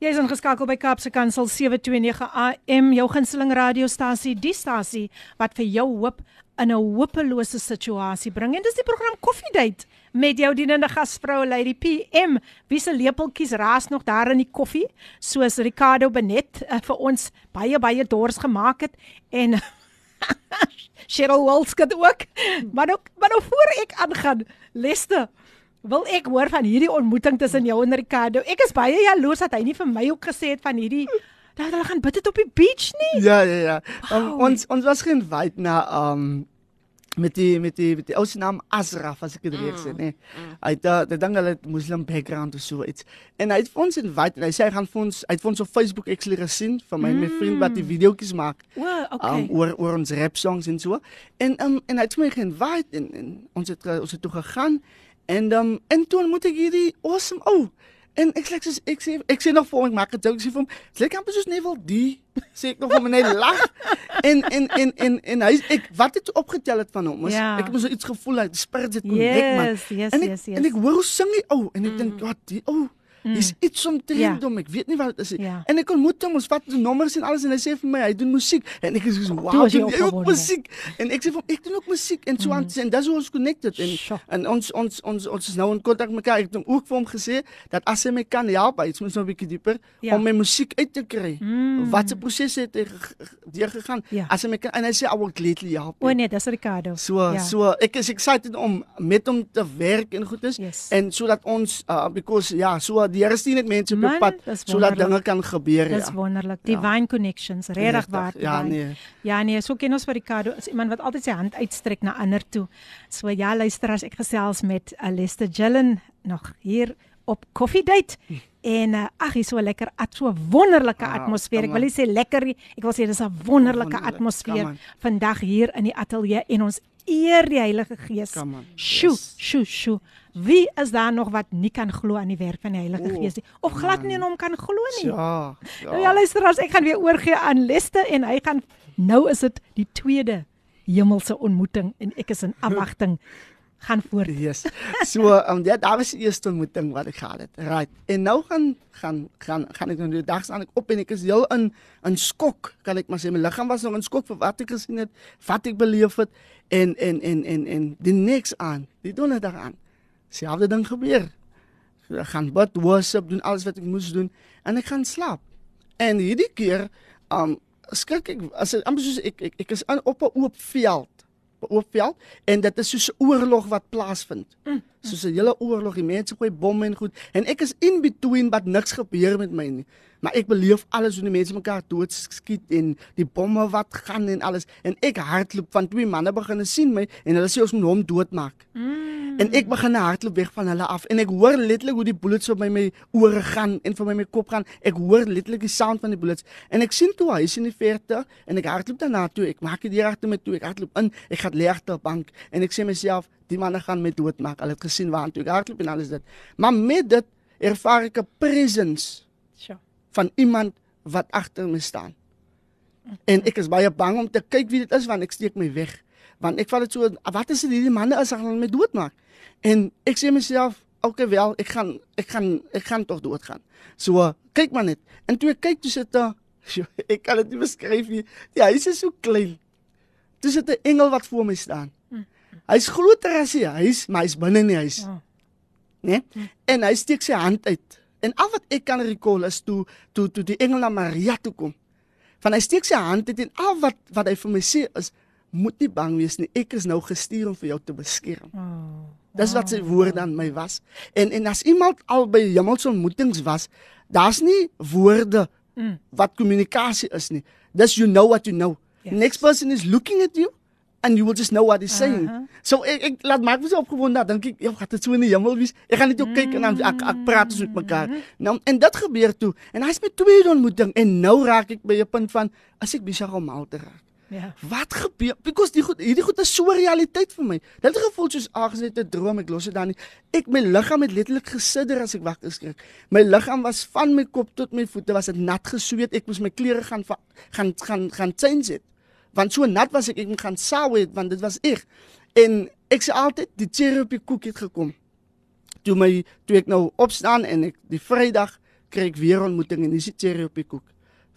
Jy is ingeskakel by Kaapse Kansel 729 AM, jou gunsteling radiostasie, die stasie wat vir jou hoop in 'n hopelose situasie bring. En dis die program Coffee Date met jou dienende gasvrou Lady PM. Wie se lepeltjies raas nog daar in die koffie, soos Ricardo Benet uh, vir ons baie baie dors gemaak het en Cheryl Walskut ook. Maar nou maar nou voor ek aangaan, Lester, wil ek hoor van hierdie ontmoeting tussen jou en Ricardo. Ek is baie jaloers dat hy nie vir my ook gesê het van hierdie dat hulle gaan bid het op die beach nie. Ja, ja, ja. Um, Wow. ons ons was geen wyd na um met die met die met die ou se naam Asraf as ek dit reg sê, nee. Hy het uh, dit ding hulle het Muslim background of so iets. En hy het vir ons invite en hy sê hy gaan vir ons hy het vir ons op Facebook actually gesien van my mm. my vriend wat die videoetjies maak. O, okay. um, oor oor ons rap songs en so. En um, en hy het my geïnvite en, en ons het ons het toe gegaan en um, en toe moet ek hierdie awesome ou oh, en ek sê soos ek sê ek sê nog vir hom ek maak 'n joke sê vir hom sê ek amper soos Neville D sê ek nog hom net lag en en en en en hy ek wat het opgetel het van hom is Ja. ek het so iets gevoel hy die spirit het connect man Yes, yes, en ek, yes, yes. en ek hoor hoe sing hy ou en ek dink wat die ou Dis iets om te Ja. doen, ek weet nie wat dit is nie. Ja. En ek ontmoet hom, ons vat die nommers en alles en hy sê vir my hy doen musiek en ek is so wow, jy doen jy ook musiek? En ek sê vir hom ek doen ook musiek en so aan en dis hoe ons connected en en ons ons ons ons is nou in kontak met mekaar. Ek het hom ook vir hom gesê dat as hy my kan help, hy moet nou 'n bietjie dieper Ja. om my musiek uit te kry. Mm. Wat se proses het hy ge- ge- deurgegaan? Ja. As hy my kan en hy sê I will gladly help. O you." nee, dis Ricardo. So ja. so ek is excited om met hom te werk en goed is Yes. en sodat ons uh, because ja, so die Here sien net mense op die pad sodat dinge kan gebeur Dis ja. wonderlik. Divine connections, regtig waar. ja, divine. nee. Ja nee, so ken ons vir Ricardo is iemand wat altyd sy hand uitstrek na ander toe. So ja, luister as ek gesels met uh, Lester Gillen nog hier op Coffee Date. En uh, ag, hier so lekker, at so 'n wonderlike Wow, atmosfeer. Ek wil nie sê lekker nie, ek wil sê dis 'n wonderlike Wonderlik, atmosfeer vandag hier in die ateljee en ons eer die Heilige Gees. Sjoe, sjoe, sjoe. Wie is daar nog wat nie kan glo aan die werk van die Heilige O, Gees nie of glad nie in hom kan glo nie? Ja. Nou ja, luister as ek gaan weer oorgee aan Leste en hy gaan nou is dit die tweede hemelse ontmoeting en ek is in afwagting gaan voort. Yes. So, um, ja, daar was die eerste ontmoeting wat ek gehad het. Right. En nou gaan gaan gaan gaan ek nou die dag staan ek op en ek is heel in in skok, kan ek maar sê. My liggaam was nog in skok vir wat ek gesien het, wat ek beleef het en en en en en die niks aan. Die donderdag aan. Selfde ding gebeur. Ek gaan bid, worship, doen alles wat ek moes doen en ek gaan slaap. En hierdie keer um skrik ek as ek amper soos ek ek, ek is aan op 'n oop veld oop veld en dit is soos 'n oorlog wat plaasvind. Mm. Soos 'n hele oorlog, die mense gooi bomme en goed en ek is in between wat niks gebeur met my nie. Maar ek beleef alles hoe die mense mekaar doodskiet en die bomme wat gaan en alles en ek hardloop van twee manne begin sien my en hulle sê ons moet hom doodmaak. Mm. En ek begin hardloop weg van hulle af en ek hoor letterlik hoe die bullets op my my ore gaan en vir my my kop gaan. Ek hoor letterlik die sound van die bullets en ek sien toe hy is in die verte en ek hardloop daarna toe. Ek maak die deur agter my toe. Ek hardloop in. Ek gaan lê agter 'n bank en ek sê myself, die manne gaan my doodmaak. Hulle het gesien waar toe ek hardloop en alles dit. Maar met dit ervaar ek 'n presence Sjoe. van iemand wat agter my staan. En ek is baie bang om te kyk wie dit is want ek steek my weg. Want ek val dit so wat is dit hierdie manne is gaan my doodmaak. En ek sê myself, okay wel, ek gaan ek gaan ek gaan tog doodgaan. So kyk maar net. En toe ek kyk toe sit daar sjoe, ek kan dit nie beskryf nie. Die huis is so klein. Toe sit 'n engel wat voor my staan. Hy's groter as die huis, maar hy's binne in die huis. Oh. né? En hy steek sy hand uit. En al wat ek kan recall is toe toe toe die engel na Maria toe kom. Van hy steek sy hand uit en al wat wat hy vir my sê is moet nie bang wees nie. Ek is nou gestuur om vir jou te beskerm. Oh. Dis wat sy woorde aan my was. En en as iemand al by hemelse ontmoetings was, daar's nie woorde Mm. wat kommunikasie is nie. Dis you know what you know. Yes. Next person is looking at you and you will just know what he's saying. Aha. So ek ek laat maak my so opgewonde, dink ek, ja, gaan dit so in die hemel wees. Ek gaan net jou kyk en dan ek ek praat ons met mekaar. Nou en dit gebeur toe en hy's met tweede ontmoeting en nou raak ek by 'n punt van as ek besig om al te raak. Ja. Wat gebeur? Because die goed, hierdie goed is so realiteit vir my. Dit het gevoel soos aangesit 'n droom, ek los dit dan nie. Ek my liggaam het letterlik gesidder as ek wakker skrik. My liggaam was van my kop tot my voete was dit nat gesweet. Ek moes my klere gaan gaan gaan gaan change het. Want so nat was ek ek moet gaan sawe het want dit was ek. En ek sê altyd die cherry op die koek het gekom. Toe my toe ek nou opstaan en ek die Vrydag kry ek weer ontmoeting en dis die cherry op die koek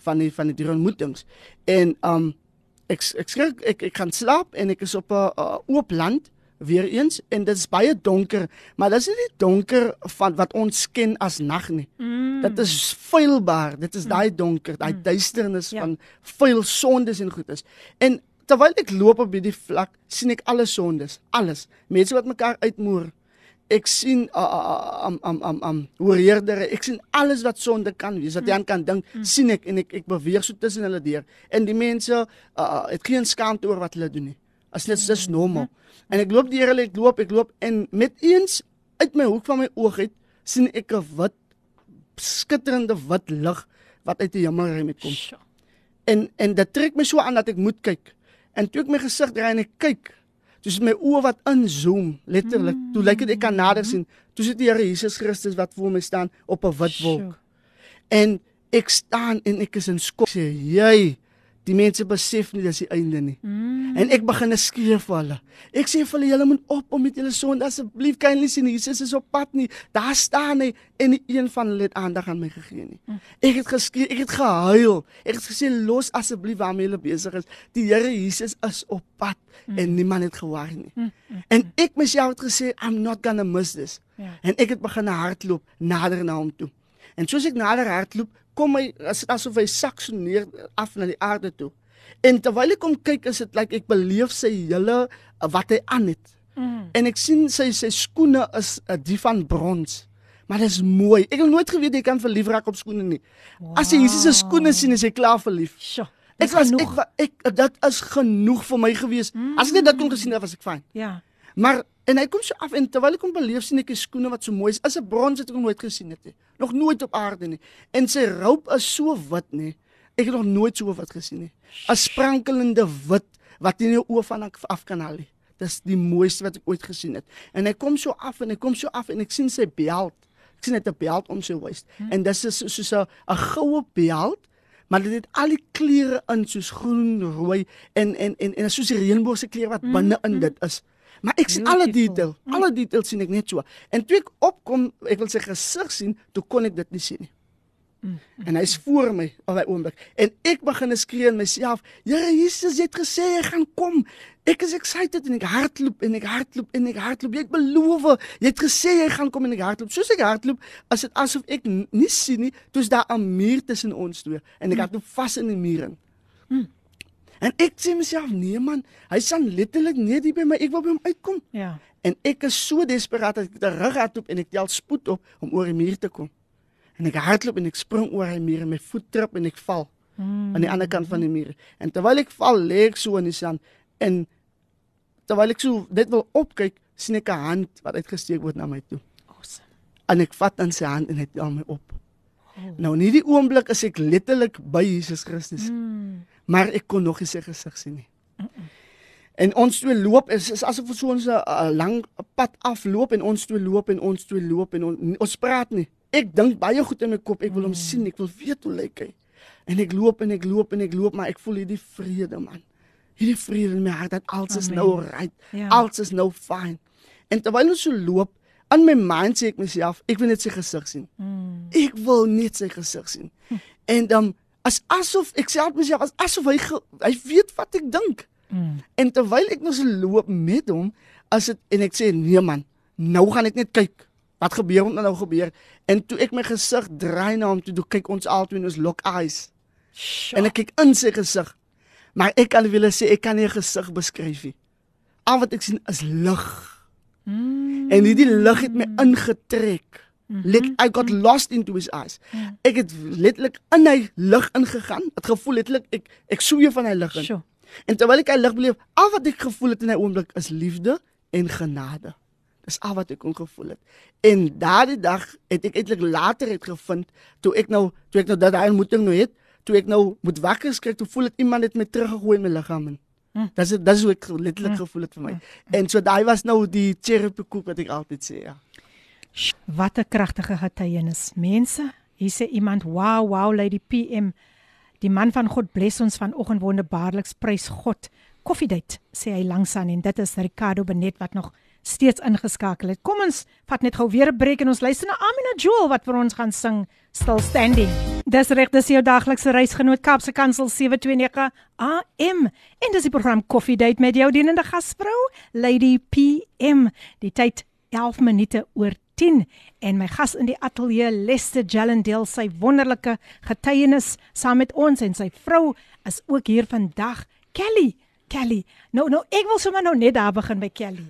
van die van die drie ontmoetings. En um ek ek skrik ek ek gaan slaap en ek is op 'n oop land weer eens en dit is baie donker, maar dis nie die donker van wat ons ken as nag nie. Mm. Dit is vuilbaar. Dit is daai donker, daai duisternis Ja. van vuil sondes en goedes. En terwyl ek loop op hierdie vlak, sien ek alle sondes, alles. Mense wat mekaar uitmoer. Ek sien uh, uh, um um um um hoordeere. Ek sien alles wat sonde kan wees. Wat jy aan kan dink, sien ek en ek ek beweeg so tussen hulle deur. En die mense uh, het geen skaamte oor wat hulle doen nie. As dit dis normaal. En ek loop deur hulle, ek loop, ek loop en met eens uit my hoek van my oog uit sien ek 'n wit skitterende wit lig wat uit die hemelruim uitkom. Sjoe. En en dit trek my so aan dat ek moet kyk. En toe ek my gesig draai en ek kyk, toe is my oë wat inzoom, letterlik. Toe lyk dit ek kan nader sien. Toe sit die Here Jesus Christus wat voor my staan op 'n wit wolk. En ek staan en ek is in skok. Sê jy, die mense besef nie dis die einde nie. Mm. En ek begin skree vir hulle. Ek sê vir hulle julle moet op om met julle sonde asseblief kan nie sien Jesus is op pad nie. Daar staan hy en nie een van hulle het aandag aan my gegee nie. Ek het geskree, ek het gehuil. Ek het gesê los asseblief waarmee julle besig is. Die Here Jesus is op pad en niemand het gewaar nie. En ek myself het gesê I'm not gonna miss this. Ja. En ek het begin hardloop nader na hom toe. En soos ek nader hardloop, kom hy as asof hy sak so neer af na die aarde toe. En terwyl ek kom kyk, is dit lyk like ek beleef sy hele uh, wat hy aan het. Mm. En ek sien sy sy skoene is uh, die van brons. Maar dit is mooi. Ek het nooit geweet jy kan verlief raak op skoene nie. As jy Jesus se skoene sien, is jy klaar verlief. Sjoe. Ek Dis was genoeg. ek, ek dit is genoeg vir my gewees. As ek net dit kon gesien het, was ek fyn. Ja. Maar en hy kom so af en terwyl ek hom beleef sien ek die skoene wat so mooi is. Is 'n brons wat ek nog nooit gesien het nie. Nog nooit op aarde nie. En sy roop is so wit nie. Ek het nog nooit so wit gesien nie. 'n Sprankelende wit wat nie jou oë van af- kan haal nie. Dis die mooiste wat ek ooit gesien het. En hy kom so af en hy kom so af en ek sien sy belt. Ek sien net 'n belt om sy waist. En dis is so- soos 'n 'n goue belt maar dit het al die kleure in soos groen, rooi en en en en soos die reënboogse kleure wat binne in dit is. Maar ek sien alle Beautiful. detail, alle detail sien ek net so. En toe ek opkom, ek wil sy gesig sien, toe kon ek dit nie sien nie. En hy's voor my op daai oomblik en ek begin skree in myself, Here Jesus, jy het gesê jy gaan kom. Ek is excited en ek hardloop en ek hardloop en ek hardloop. Jy het beloof, jy het gesê jy gaan kom en ek hardloop. Soos ek hardloop, as dit asof ek nie sien nie, toe's daar 'n muur tussen ons twee en ek hardloop vas in die muur in. En ek sê myself, nee man, hy staan letterlik net hier by my. Ek wil by hom uitkom. Ja. En ek is so desperaat dat ek terug hardloop en ek tel spoed op om oor die muur te kom. En ek hardloop en ek spring oor die muur en my voet trip en ek val Mm. aan die ander kant van die muur. En terwyl ek val, lê ek so in die sand en terwyl ek so net wil opkyk, sien ek 'n hand wat uitgesteek word na my toe. Awesome. En ek vat aan sy hand en hy tel my op. Nou in hierdie oomblik is ek letterlik by Jesus Christus. Mm. Maar ek kon nog nie sy gesig sien nie. En ons twee loop is, is asof ons so 'n uh, lang pad afloop en ons twee loop en ons twee loop en on, ons praat nie. Ek dink baie goed in my kop, ek wil hom sien, ek wil weet hoe lyk hy. En ek loop en ek loop en ek loop, maar ek voel hierdie vrede man. Hierdie vrede in my hart dat alles is Amen. nou right. Ja. Alles is nou fyn. En terwyl ons so loop, in my mind sê ek myself, ek wil net sy gesig sien. Mm. Ek wil net sy gesig sien. En dan as asof ek sê altyd myself as asof hy ge, hy weet wat ek dink. Mm. En terwyl ek nog so loop met hom, as dit en ek sê nee man, nou gaan ek net kyk. wat gebeur het nou gebeur en toe ek my gesig draai na hom toe toe kyk ons albei in ons lock eyes Sjoe. en ek kyk in sy gesig maar ek kan wil sê ek kan nie 'n gesig beskryf nie al wat ek sien is lig Mm. en hierdie lig het my ingetrek Mhm. Let, I got lost into his eyes. Ja. Ek het letterlik in hy lig ingegaan. Het gevoel letterlik ek ek soe van hy lig in. Sjoe. En terwyl ek hy lig beleef, al wat ek gevoel het in hy oomblik is liefde en genade. Dis al wat ek kon gevoel het. En daardie dag het ek eintlik later het gevind toe ek nou toe ek nou daai ontmoeting nou het, toe ek nou moet wakker skrik, toe voel dit iemand het my teruggegooi in my liggaam in. Hm. Dis dit dis hoe ek letterlik gevoel het vir my. En so daai was nou die cherry koek wat ek altyd sê, ja. Sj, Wat 'n kragtige getuienis. Mense, hier sê iemand, "Wow, wow Lady PM. Die man van God bless ons vanoggend wonderbaarliks prys God." Koffiedייט sê hy langs aan en dit is Ricardo Benet wat nog steeds ingeskakel het. Kom ons vat net gou weer 'n breek en ons luister na Amina Jewel wat vir ons gaan sing Still Standing. Dis reg, dis jou daglikse reisgenoot Kaapse Kansel 729 AM en dis die program Koffiedייט met jou dienende gasvrou Lady PM. Die tyd 11 minute oor 10 en my gas in die ateljee Lester Jellen deel sy wonderlike getuienis saam met ons en sy vrou is ook hier vandag. Kelly Kelly. Nou nou ek wil sommer nou net daar begin by Kelly.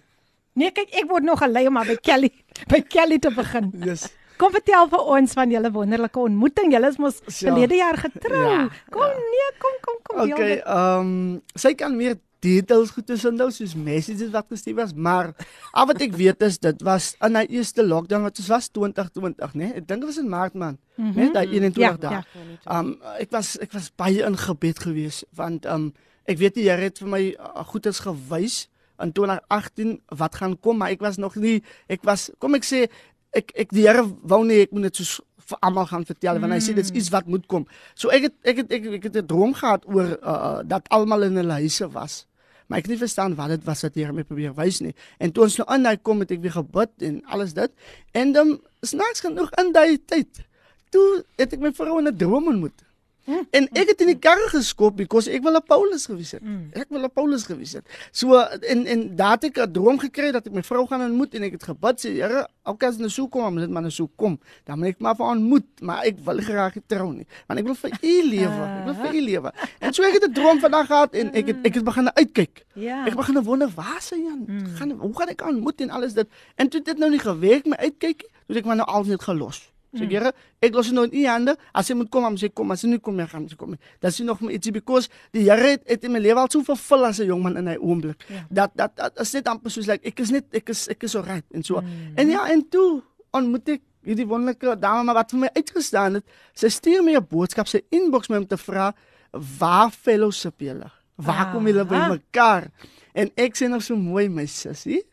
Nee kyk ek word nog gelei om maar by Kelly by Kelly te begin. Yes. Kom vertel vir ons van julle wonderlike ontmoeting. Julle is mos Ja. verlede jaar getrou. Ja, Kom nee kom kom kom Okay, ehm sy kan meer details goed tussen nou soos messages wat gestuur was, maar al wat ek weet is dit was in die eerste lockdown wat ons was 2020, né? Nee? Ek dink dit was in Maart man, mm -hmm. né? Daai 21 Ja, dae. ja. Ehm ek was ek was baie in gebed geweest want um, ek weet die Here het vir my uh, goedes gewys in 2018 wat gaan kom, maar ek was nog nie ek was kom ek sê ek ek die Here wou nie ek moet dit soos vir almal gaan vertel mm. want hy sê dit's iets wat moet kom. So ek het ek het ek, ek het 'n droom gehad oor uh, dat almal in hulle huise was. Maar ek het nie verstaan wat dit was wat Here my probeer wys nie. En toe ons nou in daai kom het ek weer gebid en alles dit. En dan snaaks genoeg in daai tyd. Toe het ek my vrou in 'n droom ontmoet. En ek het in die karre geskop because ek wil 'n Paulus gewees het. Ek wil 'n Paulus gewees het. So en en daar het ek 'n droom gekry dat ek my vrou gaan ontmoet en ek het gebid sê Here, ook as nou so kom, moet dit maar nou so kom. Dan moet ek maar vir ontmoet, maar ek wil graag trou nie, want ek wil vir u lewe. Ek wil vir u lewe. En so ek het 'n droom vandag gehad en ek het ek het begin uitkyk. Ja. Ek begin wonder waar sy Jan? Gaan hoe gaan ek ontmoet en alles dit. En toe dit nou nie gewerk my uitkyk, toe ek maar nou al net gelos. Sê mm. Here, ek los nou in u hande. As jy moet kom, dan sê kom, as jy nie kom, dan gaan jy kom. nie. Dat is nog ietsie because die Here het, het in my lewe al so vervul as 'n jong man in hy oomblik. Ja. Dat dat dat is net amper soos like ek is net ek is ek is so reg en so. Mm. En ja, en toe ontmoet ek hierdie wonderlike dame maar wat vir my uitgestaan het. Sy stuur my 'n boodskap, sy inbox my om te vra waar fellowship julle? Waar kom julle by mekaar? En ek sê nog so mooi my sussie.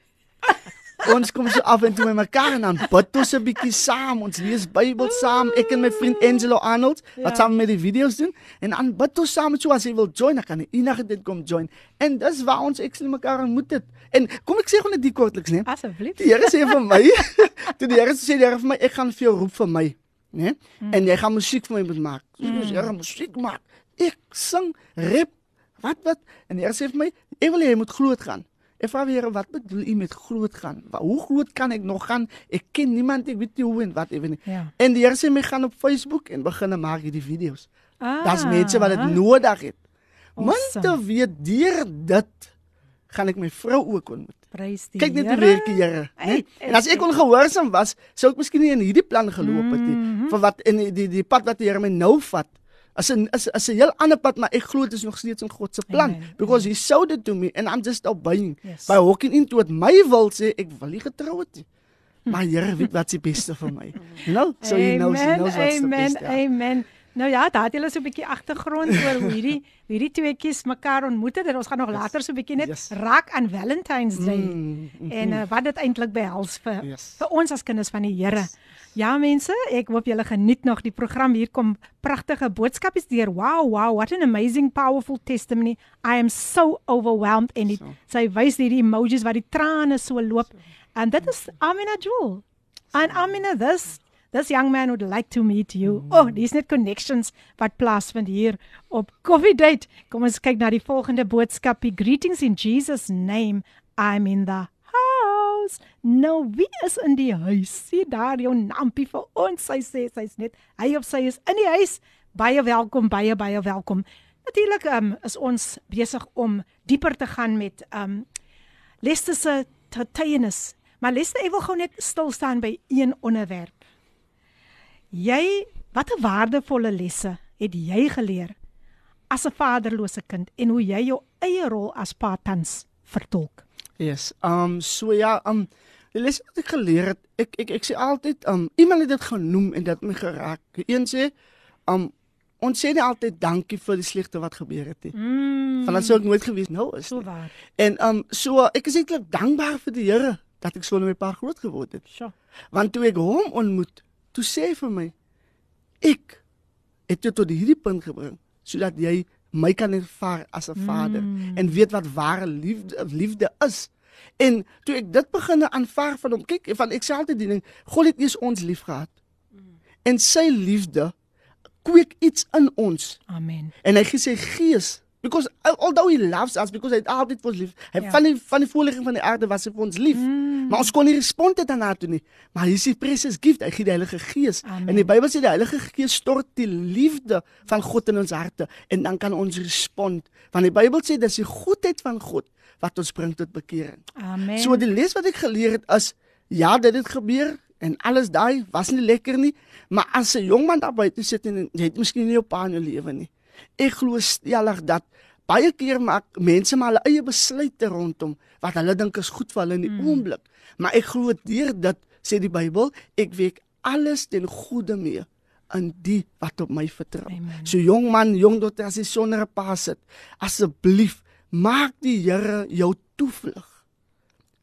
Ons kom so af en toe met mekaar en dan bid ons 'n bietjie saam. Ons lees Bybel saam. Ek en my vriend Angelo Arnold wat saam met die video's doen en dan bid ons saam so as jy wil join, dan kan jy enige dit kom join. En dis waar ons sien mekaar ontmoet het. En kom ek sê gou net die kortliks, nee. Asseblief. Die Here sê vir my, toe die Here sê die Here vir my, ek gaan vir jou roep vir my, né? En jy gaan musiek vir my moet maak. So mm. Here musiek maak. Ek sing, rap, wat wat? En die Here sê vir my, ek wil hê jy moet groot gaan. Ek vra weer wat bedoel u met groot gaan? Hoe groot kan ek nog gaan? Ek ken niemand, ek weet nie hoe en wat ewe nie. Ja. En die Here sê my gaan op Facebook en begin maak hierdie video's. Ah. Daar's mense wat dit nodig het. Awesome. te weet deur dit gaan ek my vrou ook ontmoet. Prys die Kyk net hoe Here. werk die Here, né? En as ek ongehoorsaam was, sou ek miskien nie in hierdie plan geloop het nie. Mhm. Vir wat in die, die die pad wat die Here my nou vat. As 'n is is 'n heel ander pad, maar ek glo dit is nog steeds in God se plan Amen. because he showed it to me and I'm just obeying. Yes. By walking into it my wil sê ek wil nie getrou het nie. Maar Here weet wat se beste vir my. You know? So he knows he Amen, knows what's the amen, best. ja. Amen. Nou ja, daar het julle so 'n bietjie agtergrond oor hoe hierdie hierdie tweeetjies mekaar ontmoet het ons gaan nog later so 'n bietjie net Yes. raak aan Valentine's Day Mm, mm, en uh, wat dit eintlik behels vir Yes. vir ons as kinders van die Here. Ja mense, ek hoop julle geniet nog die program. Hier kom pragtige boodskapies deur. Wow, wow, what an amazing powerful testimony. I am so overwhelmed en die, So. sy wys hierdie emojis wat die trane so loop. En dit is Amina Jewel. En Amina this this young man would like to meet you. Oh, dis net connections wat plaasvind hier op Coffee Date. Kom ons kyk na die volgende boodskapie. Greetings in Jesus name. I'm in the house. Nou wie is in die huis? Sien daar jou nampie vir ons. Sy sê sy's net hy of sy is in die huis. Baie welkom, baie baie welkom. Natuurlik um, is ons besig om dieper te gaan met um Lester se getuienis. Maar Lester, ek wil gou net stil staan by een onderwerp. Jy, watter waardevolle lesse het jy geleer as 'n vaderlose kind en hoe jy jou eie rol as pa tans vertolk? Yes. Um so ja, um die les wat ek geleer het, ek ek ek sê altyd um iemand het dit genoem en dit my geraak. Een sê um ons sê nie altyd dankie vir die slegte wat gebeur het nie. Mm. Want dit sou ek nooit gewees nou is. so waar. En um so ek is eintlik dankbaar vir die Here dat ek so met my pa groot geword het. Sjoe. Want toe ek hom ontmoet, toe sê hy vir my ek het jou tot hierdie punt gebring sodat jy my kan ervaar as 'n vader Mm. en weet wat ware liefde liefde is. En toe ek dit begin aanvaar van hom, kyk, van ek sê altyd die ding, God het eers ons lief gehad. En sy liefde kweek iets in ons Amen. en hy gee sy gees because although he loves us because hy het altyd vir ons lief. Hy Ja. van die van die voorligging van die aarde was hy vir ons lief. Mm. Maar ons kon nie respond dit daarna toe nie. Maar hier is die precious gift, hy gee die Heilige Gees. Amen. En die Bybel sê die Heilige Gees stort die liefde van God in ons harte en dan kan ons respond. Want die Bybel sê dis die goedheid van God wat ons bring tot bekering. Amen. So die les wat ek geleer het is ja, dit het gebeur en alles daai was nie lekker nie, maar as 'n jong man daar buite sit en jy het miskien nie jou pa in jou lewe nie. Ek glo stellig dat baie keer maak mense maar hulle eie besluite rondom wat hulle dink is goed vir hulle in die mm. oomblik. Maar ek glo deur dit sê die Bybel, ek week alles ten goeie mee in die wat op my vertrou. Amen. So jong man, jong dogter as jy sonder 'n pa sit, asseblief maak die Here jou toevlug.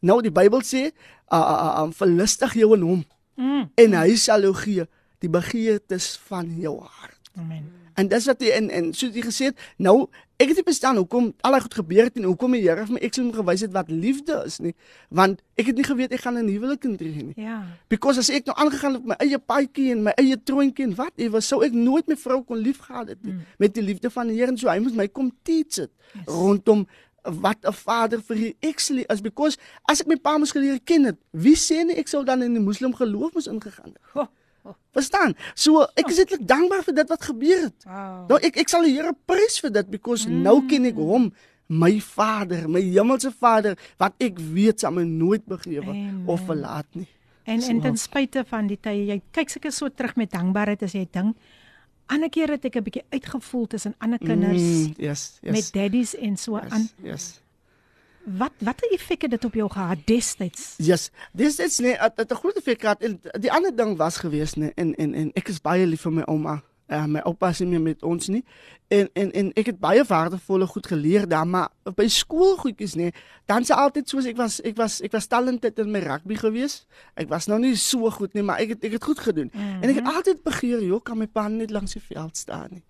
Nou die Bybel sê, uh, uh, uh, verlustig jou in hom Mm. en hy sal jou gee die begeertes van jou hart. Amen. En dis wat hy en en soos jy gesê het, nou ek het nie verstaan hoekom al daai goed gebeur het en hoekom die Here vir my ek sou hom gewys het wat liefde is nie, want ek het nie geweet ek gaan 'n huwelik intree nie. Ja. Because as ek nou aangegaan het op my eie paadjie en my eie troontjie en wat ewe sou ek nooit my vrou kon liefgehad het nie, Mm. met die liefde van die Here en so hy moet my kom teach it Yes. rondom wat 'n vader vir die actually is because as ek my pa moes geleer ken het, wie sê nie ek sou dan in die moslim geloof moes ingegaan het. Verstaan? So ek is eintlik dankbaar vir dit wat gebeur het. Wow. Nou ek ek sal die Here prys vir dit because mm. nou ken ek hom, my Vader, my hemelse Vader wat ek weet sal my nooit begewe of verlaat nie. En en So. ten spyte van die tye, jy kyk seker so terug met dankbaarheid as jy dink. Ander kere het ek 'n bietjie uitgevoel tussen ander kinders Mm, yes, yes. met daddies en so aan. yes, yes. Wat watter effek het dit op jou gehad destyds? Yes, dis dit's nee, dit 'n groot effek gehad en die ander ding was gewees nee en en en ek is baie lief vir my ouma. Uh, my oupa is nie meer met ons nie. En en en ek het baie waardevolle goed geleer daar, maar by skoolgoedjies nê, dan se altyd soos ek was ek was ek was talented in my rugby gewees. Ek was nou nie so goed nie, maar ek het ek het goed gedoen. Mm -hmm. En ek het altyd begeer, joh, kan my pa net langs die veld staan nie.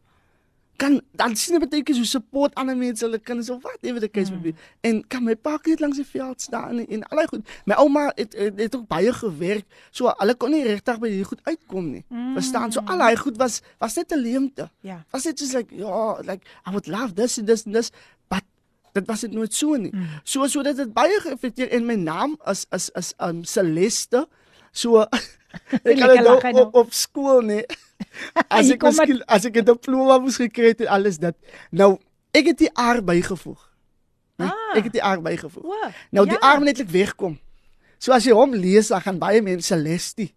Kan dan sien dit beteken so support ander mense hulle kinders of wat ewe die case mm. en kan my pa net langs die veld staan en, en allei goed. My ouma het, het het ook baie gewerk. So hulle kon nie regtig by hierdie goed uitkom nie. Mm. Verstaan? So al daai goed was was net 'n leemte. Ja. Was dit just like ja, like I would love this and this and this, but dit was dit nooit so nie. Mm. So so dit het baie geaffekteer en my naam is is is um Celeste. So ek nou nou. op, op skool nee. As ek miskien as ek 'n diploma moes gekry het en alles dit. Nou ek het die R bygevoeg. Nee, Ah. ek het die R bygevoeg. O. Nou die ja. R moet netlik wegkom. So as jy hom lees, dan gaan baie mense Celeste.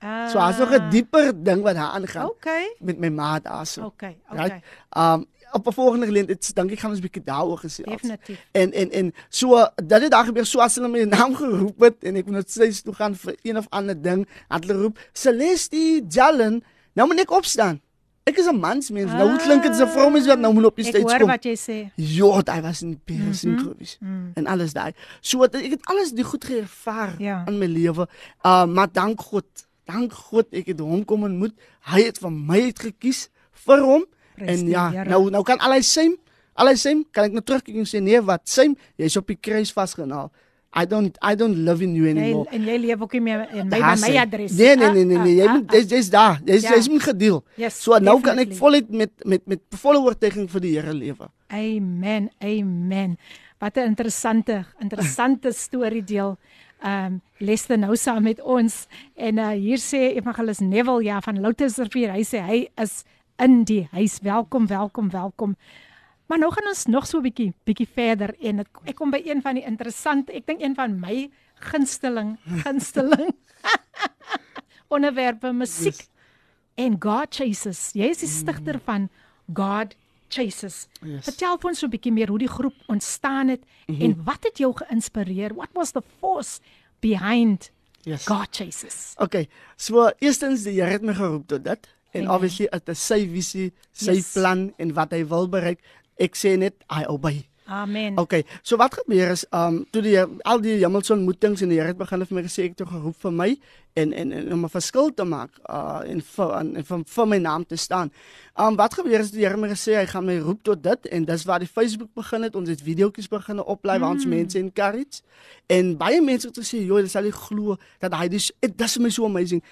So daar's nog 'n dieper ding wat daar aangaan Ah. Okay. met my ma daarso. Okay. Right? Okay. Um op 'n volgende geleentheid dink ek gaan ons 'n bietjie daaroor gesê. Definitief. En en en so dat dit daar gebeur so as hulle my naam geroep het en ek moet net steeds toe gaan vir een of ander ding, het hulle roep Celeste Jallen, nou moet ek opstaan. Ek is 'n mansmens. Nou hoe klink dit 'n vroumens wat nou moet op die Ek stage hoor kom? wat jy sê. Ja, daai was 'n piercing Mhm. gewees. Mm. En alles daai. So ek het alles die goed geervaar Ja. in my lewe. Uh maar dank God. Dank God ek het hom kom ontmoet. Hy het vir my uitgekies vir hom. Prys En ja, Here. nou nou kan al hy sê, al hy sê, kan ek nou terugkyk en sê nee, wat sê, jy's op die kruis vasgenaal. I don't I don't live in you Jy, anymore. en jy leef ook nie meer in my by Daar's my adres. Nee nee nee nee, Ah, nee. jy ah, moet ah, jy's jy's daar. Jy's Ja. jy's moet gedeel. Yes, So nou kan ek voluit met met met volle oortuiging vir die Here lewe. Amen. Amen. Wat 'n interessante interessante storie deel. Ehm um, Lester nou saam met ons en uh, hier sê Evangelus Neville ja van Loutersrivier. Hy sê hy is in die huis. Welkom, welkom, welkom. Maar nou gaan ons nog so 'n bietjie bietjie verder en het, ek kom by een van die interessante, ek dink een van my gunsteling gunsteling onderwerpe musiek yes. en God Chases. Jy is die stigter van God Chases. Yes. Vertel vir ons so 'n bietjie meer hoe die groep ontstaan het mm -hmm. en wat het jou geïnspireer? What was the force behind Yes. God Chases? Okay. So eerstens die Here het my geroep tot dit en Amen. obviously dit is sy visie, sy Yes. plan en wat hy wil bereik. Ek sê net I obey. Amen. Okay, so wat gebeur is um toe die al die hemelse ontmoetings en die Here het begin vir my gesê ek het geroep vir my en en, en om 'n verskil te maak uh en vir en, en vir, vir my naam te staan. Um wat gebeur is die Here het my gesê hy gaan my roep tot dit en dis waar die Facebook begin het. Ons het videoetjies begin oplaai waar ons mense encourage en baie mense het gesê joh, dis al die glo dat hy dis dit is my so amazing.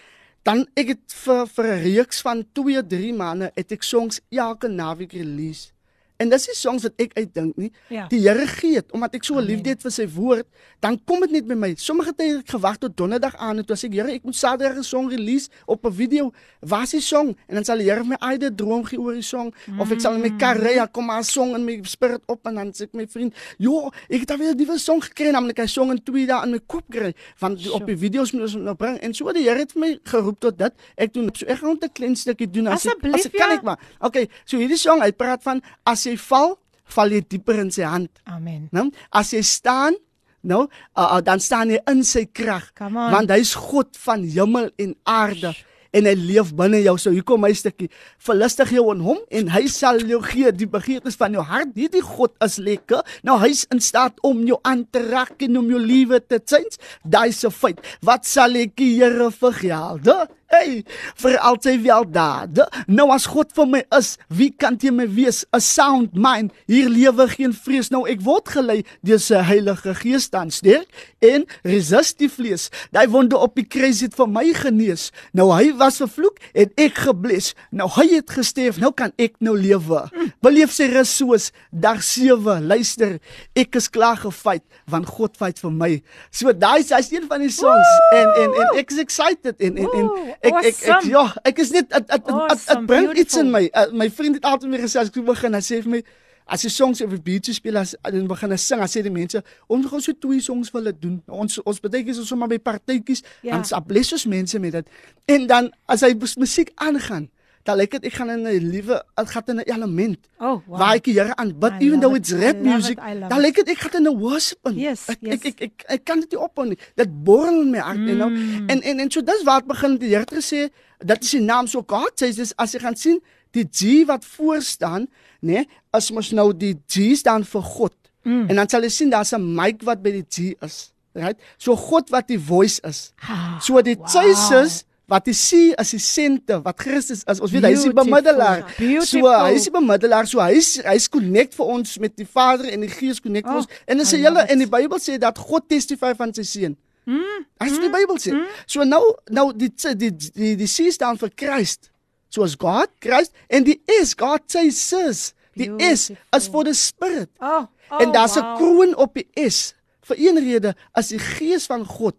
Dan ek het vir vir 'n reeks van 2, 3 maande het ek songs elke naweek release. En dis nie songs wat ek uitdink nie. Ja. Die Here gee dit omdat ek so 'n liefde het vir sy woord, dan kom dit net by my. Sommige tye het ek gewag tot donderdag aan en toe sê ek Here, ek moet Saterdag 'n song release op 'n video. Waar is die song? En dan sal die Here vir my eie droom gee oor die song mm. of ek sal in my kar ry, dan kom maar 'n song in my spirit op en dan sê ek my vriend, "Jo, ek het alweer 'n nuwe song gekry, naamlik 'n song in twee dae in my kop kry van die, op die video's moet ons nou bring." En so die Here het vir my geroep tot dit. Ek doen so ek gaan 'n klein stukkie doen as ek Asseblief, as ek kan ja. ek maar. Okay, so hierdie song, hy praat van as jy val, val jy dieper in sy hand. Amen. Nou, as jy staan, nou, uh, uh, dan staan jy in sy krag. Want hy's God van hemel en aarde en hy leef binne jou. So hier kom my stukkie. Verlustig jou in hom en hy sal jou gee die begeertes van jou hart. Hierdie God is lekker. Nou hy's in staat om jou aan te raak en om jou liewe te tsins. Daai's 'n feit. Wat sal ek die Here vergelde? Hey, vir al sy weldade. Nou as God vir my is, wie kan teen my wees? 'n Sound mind. Hier lewe geen vrees. Nou ek word gelei deur sy Heilige Gees dan sterk en resist die vlees. Daai wonde op die kruis het vir my genees. Nou hy was vervloek en ek gebles. Nou hy het gesterf, nou kan ek nou lewe. Beleef sy rus soos dag 7. Luister, ek is klaar gefight want God fight vir my. So daai is hy's een van die songs en en en ek is excited en en en Ek ek, ek awesome. ja, ek is net dit dit Awesome, dit bring iets in my. Uh, my vriend het altyd weer gesê as ek begin, hy sê vir my as jy songs op die beach speel as dan begin hy sing, dan sê die mense, ons gaan so twee songs wil dit doen. Ons ons baie keer is ons sommer by partytjies, Ja. ja. bless ons mense met dit. En dan as hy musiek aangaan, dan lyk dit ek gaan in 'n liewe ek gaan in 'n element. Oh, wow. Waar ek die Here aanbid I even though it, it's rap music. it, Dan lyk dit ek gaan in 'n worship in. Yes, ek, yes. Ek, ek ek ek kan dit nie ophou nie. Dit borrel in my hart, mm. you know. En en en so dis waar dit begin die Here het gesê, dat is die naam so God sê dis as jy gaan sien die G wat voor staan, nê, nee, as mos nou die G staan vir God. Mm. En dan sal jy sien daar's 'n mic wat by die G is. Right? So God wat die voice is. Ah, So die wow. Jesus wat die C is die senter wat Christus is. Ons weet hy is die Beautiful. bemiddelaar. So hy is die bemiddelaar. So hy's hy's connect vir ons met die Vader en die Gees connect vir Oh, ons. En dis hele en die Bybel sê dat God testify van sy seun. Mm. Hy's mm, die Bybel sê. Mm. So nou nou die die die die, die C staan vir Christ. So as God, Christ en die S, God sê sis. Die is Beautiful. for the spirit. Oh, oh en daar's 'n wow. kroon op die S vir een rede as die Gees van God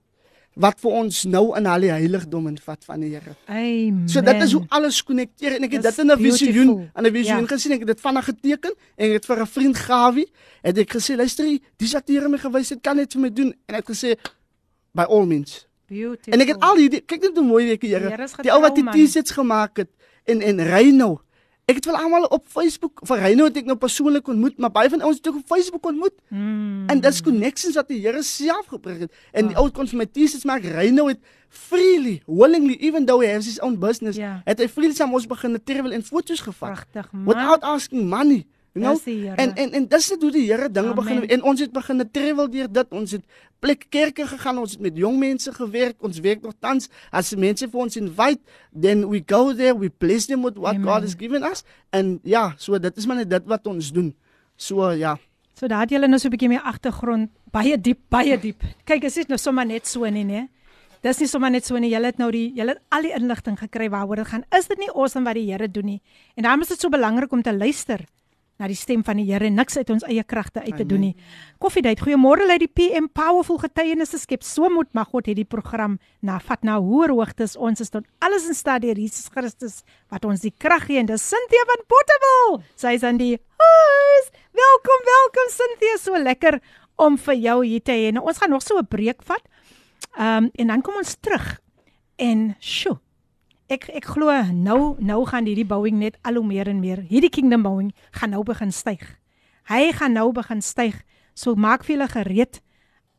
wat vir ons nou in al die heiligdom en vat van die Here. Amen. So dit is hoe alles konnekteer en ek het Dis dit in 'n visioen, in 'n visioen Ja. gesien. Ek het dit vinnig geteken en ek het vir 'n vriend Gawie het ek gesê, "Luister, dis wat die Here my gewys het, kan net vir my doen." En hy het gesê, "By all means." Beautiful. En ek het al hierdie kyk net hoe mooi ek die Here. Die ou wat die. T-shirts gemaak het en en Reyno. Ek het wel almal op Facebook vir Reyno het ek nou persoonlik ontmoet, maar baie van ons het ook op Facebook ontmoet. Mm. En dis connections wat die Here self gebring het. En die ou kon vir my T-shirts maak. Reyno het freely, willingly even though he has his own business, Ja. het hy freely saam ons begin travel en foto's gevat. Pragtig, man. Without asking money. You know? Here. En en en dis net hoe die Here dinge Amen. begin en ons het begin travel deur dit. Ons het plek kerke gegaan, ons het met jong mense gewerk. Ons werk nog tans as mense vir ons invite, then we go there, we bless them with what Amen. God has given us. En ja, so dit is maar net dit wat ons doen. So ja. So daar het julle nou so 'n bietjie meer agtergrond, baie diep, baie diep. Kyk, dit is nou sommer net so nie, nee. Dis nie sommer net so nie. Julle het nou die julle het al die inligting gekry waaroor dit gaan. Is dit nie awesome wat die Here doen nie? En daarom is dit so belangrik om te luister na die stem van die Here en niks uit ons eie kragte uit te doen nie. Koffiedייט, goeiemôre lê die PM powerful getuienisse skep so moed mag God hierdie program na vat na hoër hoogtes. Ons is tot alles in staat deur Jesus Christus wat ons die krag gee en dis Cynthia van Potterville. Sy is aan die huis. Welkom, welkom Cynthia, so lekker om vir jou hier te hê. Nou, ons gaan nog so 'n breek vat. Ehm um, en dan kom ons terug. En sjoe, ek ek glo nou nou gaan hierdie bouing net al hoe meer en meer. Hierdie kingdom bouing gaan nou begin styg. Hy gaan nou begin styg. So maak vir julle gereed.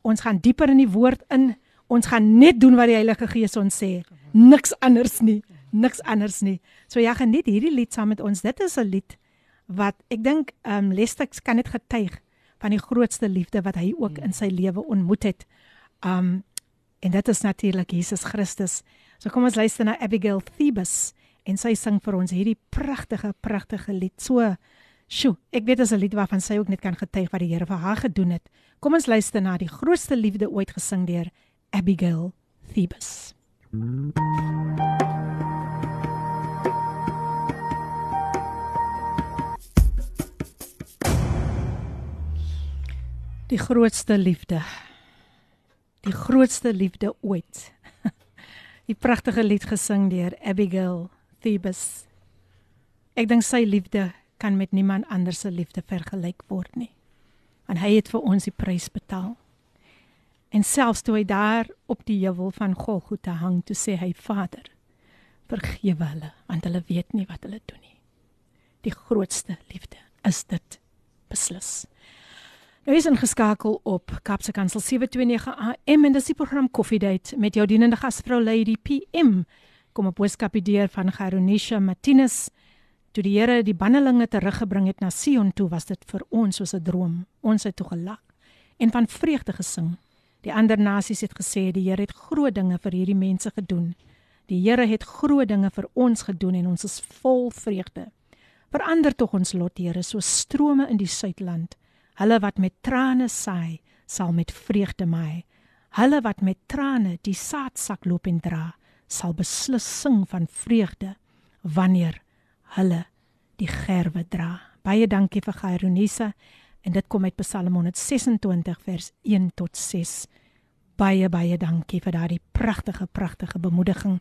Ons gaan dieper in die woord in. Ons gaan net doen wat die Heilige Gees ons sê. Niks anders nie. Niks anders nie. So ja, geniet hierdie lied saam met ons. Dit is 'n lied wat ek dink ehm um, Lestix kan net getuig van die grootste liefde wat hy ook in sy lewe ontmoet het. Um en dit is natuurlik Jesus Christus. So kom ons luister na Abigail Thebus en sy sing vir ons hierdie pragtige pragtige lied. So sjoe, ek weet is 'n lied waarvan sy ook net kan getuig wat die Here vir haar gedoen het. Kom ons luister na die grootste liefde ooit gesing deur Abigail Thebus. Die grootste liefde. Die grootste liefde ooit. Die pragtige lied gesing deur Abigail Thebus. Ek dink sy liefde kan met niemand anders se liefde vergelyk word nie. Want hy het vir ons die prys betaal. En selfs toe hy daar op die heuwel van Golgotha hang, toe sê hy Vader, vergewe hulle want hulle weet nie wat hulle doen nie. Die grootste liefde is dit beslis. Nou is ingeskakel op Kapse Kansel 729 AM en dis die program Koffiedייט met jou dienende gasvrou Lady PM. Kom op boodskapie deur van Garonisha Martinus. Toe die Here die bannelinge teruggebring het na Sion toe, was dit vir ons soos 'n droom. Ons het toe gelag en van vreugde gesing. Die ander nasies het gesê die Here het groot dinge vir hierdie mense gedoen. Die Here het groot dinge vir ons gedoen en ons is vol vreugde. Verander tog ons lot, Here, so strome in die suidland. Hulle wat met trane saai, sal met vreugde maai. Hulle wat met trane die saadsak loop en dra, sal beslis sing van vreugde wanneer hulle die gerwe dra. Baie dankie vir Gaironisa en dit kom uit Psalm 126 vers 1 tot 6. Baie baie dankie vir daardie pragtige pragtige bemoediging.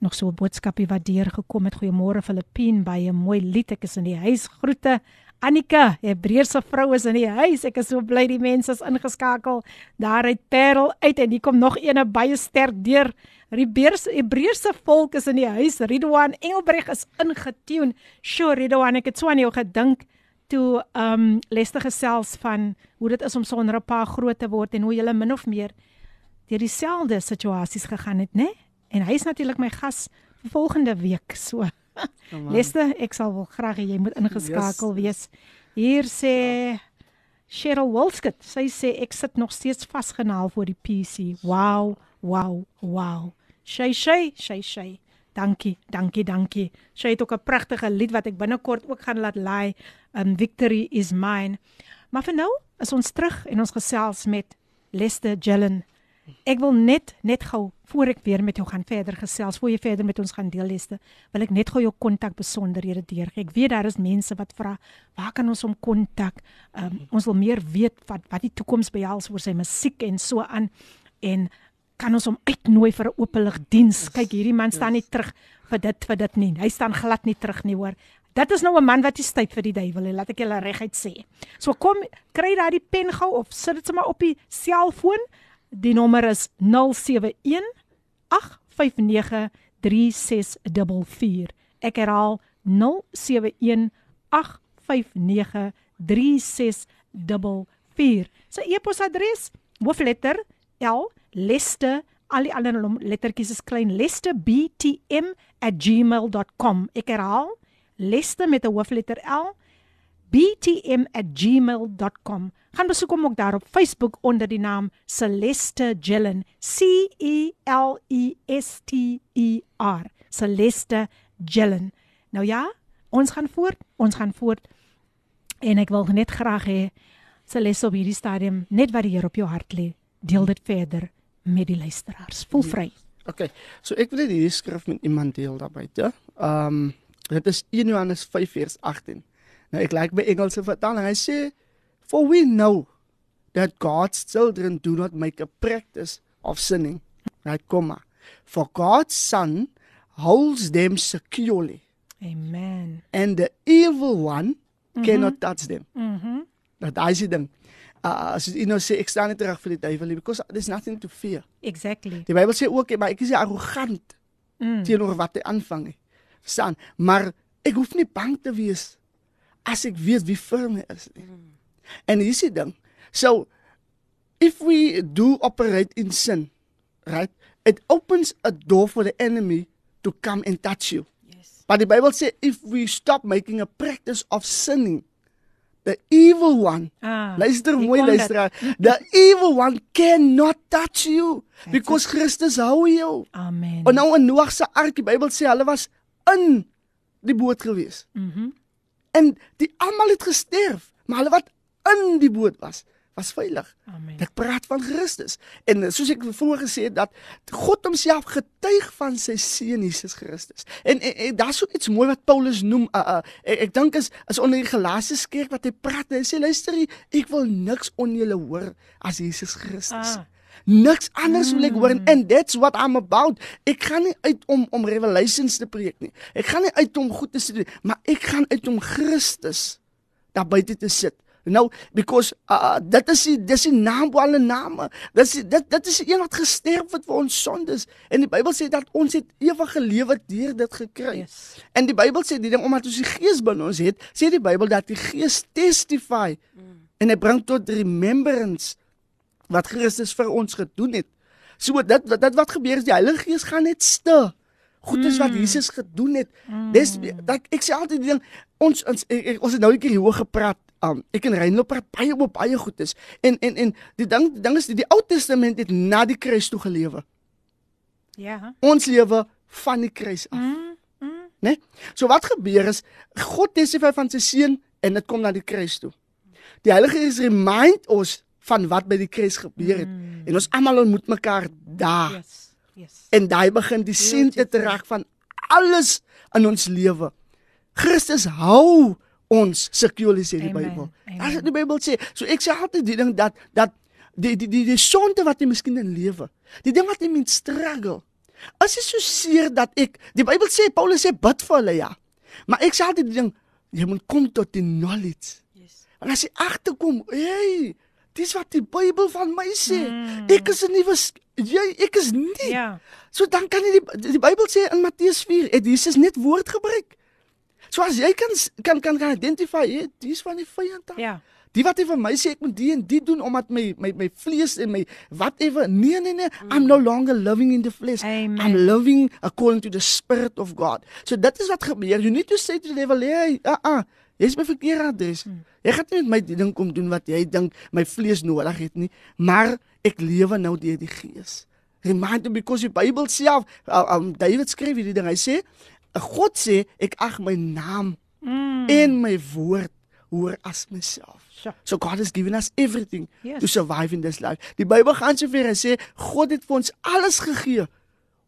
Nog so 'n boodskapie wat deurgekom het. Goeiemôre Filippien, baie mooi lied. Ek is in die huis. Groete Annika, Hebreëse vrou is in die huis. Ek is so bly die mense is ingeskakel. Daar uit Parel uit en hier kom nog eene baie sterk deur. Hebreëse Hebreëse volk is in die huis. Ridwan Engelbreg is ingetune. Sure Ridwan, ek het so aan jou gedink toe ehm um, Lester gesels van hoe dit is om sonder 'n pa groot te word en hoe jy min of meer deur dieselfde situasies gegaan het, né? En hy is natuurlik my gas vir volgende week. So Leste, ek sal wel graag hê jy moet ingeskakel yes. wees. Hier sê Cheryl Wolskut, sy sê ek sit nog steeds vasgenaal voor die PC. Wow, wow, wow. Shay shay, shay shay. Dankie, dankie, dankie. Sy het ook 'n pragtige lied wat ek binnekort ook gaan laat laai. Um Victory is mine. Maar vir nou is ons terug en ons gesels met Lester Jellen. Ek wil net net gou voor ek weer met jou gaan verder gesels, voor jy verder met ons gaan deel leste, wil ek net gou jou kontak besonderhede deurgee. Ek weet daar is mense wat vra, waar kan ons hom kontak? Um, ons wil meer weet wat wat die toekoms behels oor sy musiek en so aan en kan ons hom uitnooi vir 'n openlig diens? Kyk, hierdie man staan nie terug vir dit vir dit nie. Hy staan glad nie terug nie, hoor. Dit is nou 'n man wat jy tyd vir die duiwel laat ek julle reguit sê. So kom, kry daai pen gou of sit dit sommer op die selfoon. Die nommer is 071 859 3644. Ek herhaal 071 859 3644. Sy e-posadres: hoofletter L leste al die ander lettertjies is klein lestebtm@gmail.com. Ek herhaal leste met 'n hoofletter L btm@gmail.com. Gaan besoek hom ook daar op Facebook onder die naam Celeste Gillen. C E L E S T E R. Celeste Gillen. Nou ja, ons gaan voort. Ons gaan voort. En ek wil net graag hê se les op hierdie stadium net wat die Here op jou hart lê. Deel dit verder met die luisteraars. Voel vry. Okay. So ek wil net hierdie skrif met iemand deel daarby, ja. Ehm um, dit is 1 Johannes 5 vers 18. Nou ek like by Engelse vertaling. Hy sê for we know that God's children do not make a practice of sinning. Right, komma. For God's son holds them securely Amen. and the evil one mm -hmm. cannot touch them. Mhm. Dat hy sê ding. Uh, as jy nou sê ek staan nie terug vir die duiwel because there's nothing to fear. Exactly. Die Bybel sê ook maar ek is nie arrogant Mm. teenoor wat hy aanvang nie. Verstaan? Maar ek hoef nie bang te wees as ek weet wie vir my is nie. En hier is die ding. So if we do operate in sin, right? It opens a door for the enemy to come and touch you. Yes. But the Bible says if we stop making a practice of sinning, the evil one Ah. Luister mooi luisteraar. The evil one cannot touch you because Christus hou jou. Amen. En nou in Noag se ark, die Bybel sê hulle was in die boot gewees. Mhm. En die almal het gesterf, maar hulle wat in die boot was, was veilig. Amen. Ek praat van Christus. En soos ek vroeër gesê het dat God homself getuig van sy seun Jesus Christus. En, en, en daar's ook iets mooi wat Paulus noem. Uh, uh, ek, ek dink is is onder die Galasiërs kerk wat hy praat. Hy sê luister, ek wil niks on julle hoor as Jesus Christus. Ah. Niks anders wil ek hoor en and that's what I'm about. Ek gaan nie uit om om revelations te preek nie. Ek gaan nie uit om goed te sê nie, maar ek gaan uit om Christus daar buite te sit. Nou because uh, dit is die dis die naam bo alle name. Dis die- dit dit is die een wat gesterf het vir ons sondes en die Bybel sê dat ons het ewige lewe deur dit gekry. Yes. En die Bybel sê die ding omdat ons die Gees binne ons het, sê die Bybel dat die Gees testify mm. en hy bring tot remembrance wat Christus vir ons gedoen het. So dit dit wat gebeur is die Heilige Gees gaan net stil. Goed is wat Jesus gedoen het. Dis dat ek sê altyd die ding ons ons ek, ek, ons het nou 'n keer hieroor gepraat. Um, ek en Reinlo praat baie oor baie goed is. En en en die ding die ding is die, die Ou Testament het na die kruis toe gelewe. Ja. Ons lewe van die kruis af. Mm. Mm. Né? So wat gebeur is God testify van sy seun en dit kom na die kruis toe. Die Heilige Gees remind ons van wat by die kruis gebeur het mm. en ons almal ontmoet mekaar daar. Yes. Yes. En daai begin die sente te raak van alles in ons lewe. Christus hou ons securely sê die Amen, Bybel. As die Bybel sê, so ek sê altyd die ding dat dat die die die die sonde wat jy miskien in lewe, die ding wat jy moet struggle. As jy so seer dat ek die Bybel sê Paulus sê bid vir hulle ja. Maar ek sê altyd die ding jy moet kom tot die knowledge. Yes. En as jy agterkom, hey, dis wat die Bybel van my sê. Mm. Ek is 'n nuwe jy ek is nie. Ja. So dan kan jy die die Bybel sê in Matteus 4, het Jesus net woord gebruik. So as jy kan kan kan kan identify, hey, dis van die vyand. af. Ja. Die wat hy vir my sê ek moet die en die doen omdat my my my vlees en my whatever. Nee nee nee, I'm no longer living in the flesh. Amen. I'm living according to the spirit of God. So dit is wat gebeur. You need to say to the devil, hey, ah ah, jy's my verkeerde adres. Jy gaan nie met my die ding kom doen wat jy dink my vlees nodig het nie, maar ek lewe nou deur die Gees. Remind him because die Bybel self, uh, um, David skryf hierdie ding. Hy sê, God sê ek ag my naam Mm. en my woord hoor as myself. Sure. So God has given us everything Yes. to survive in this life. Die Bybel gaan so ver en sê God het vir ons alles gegee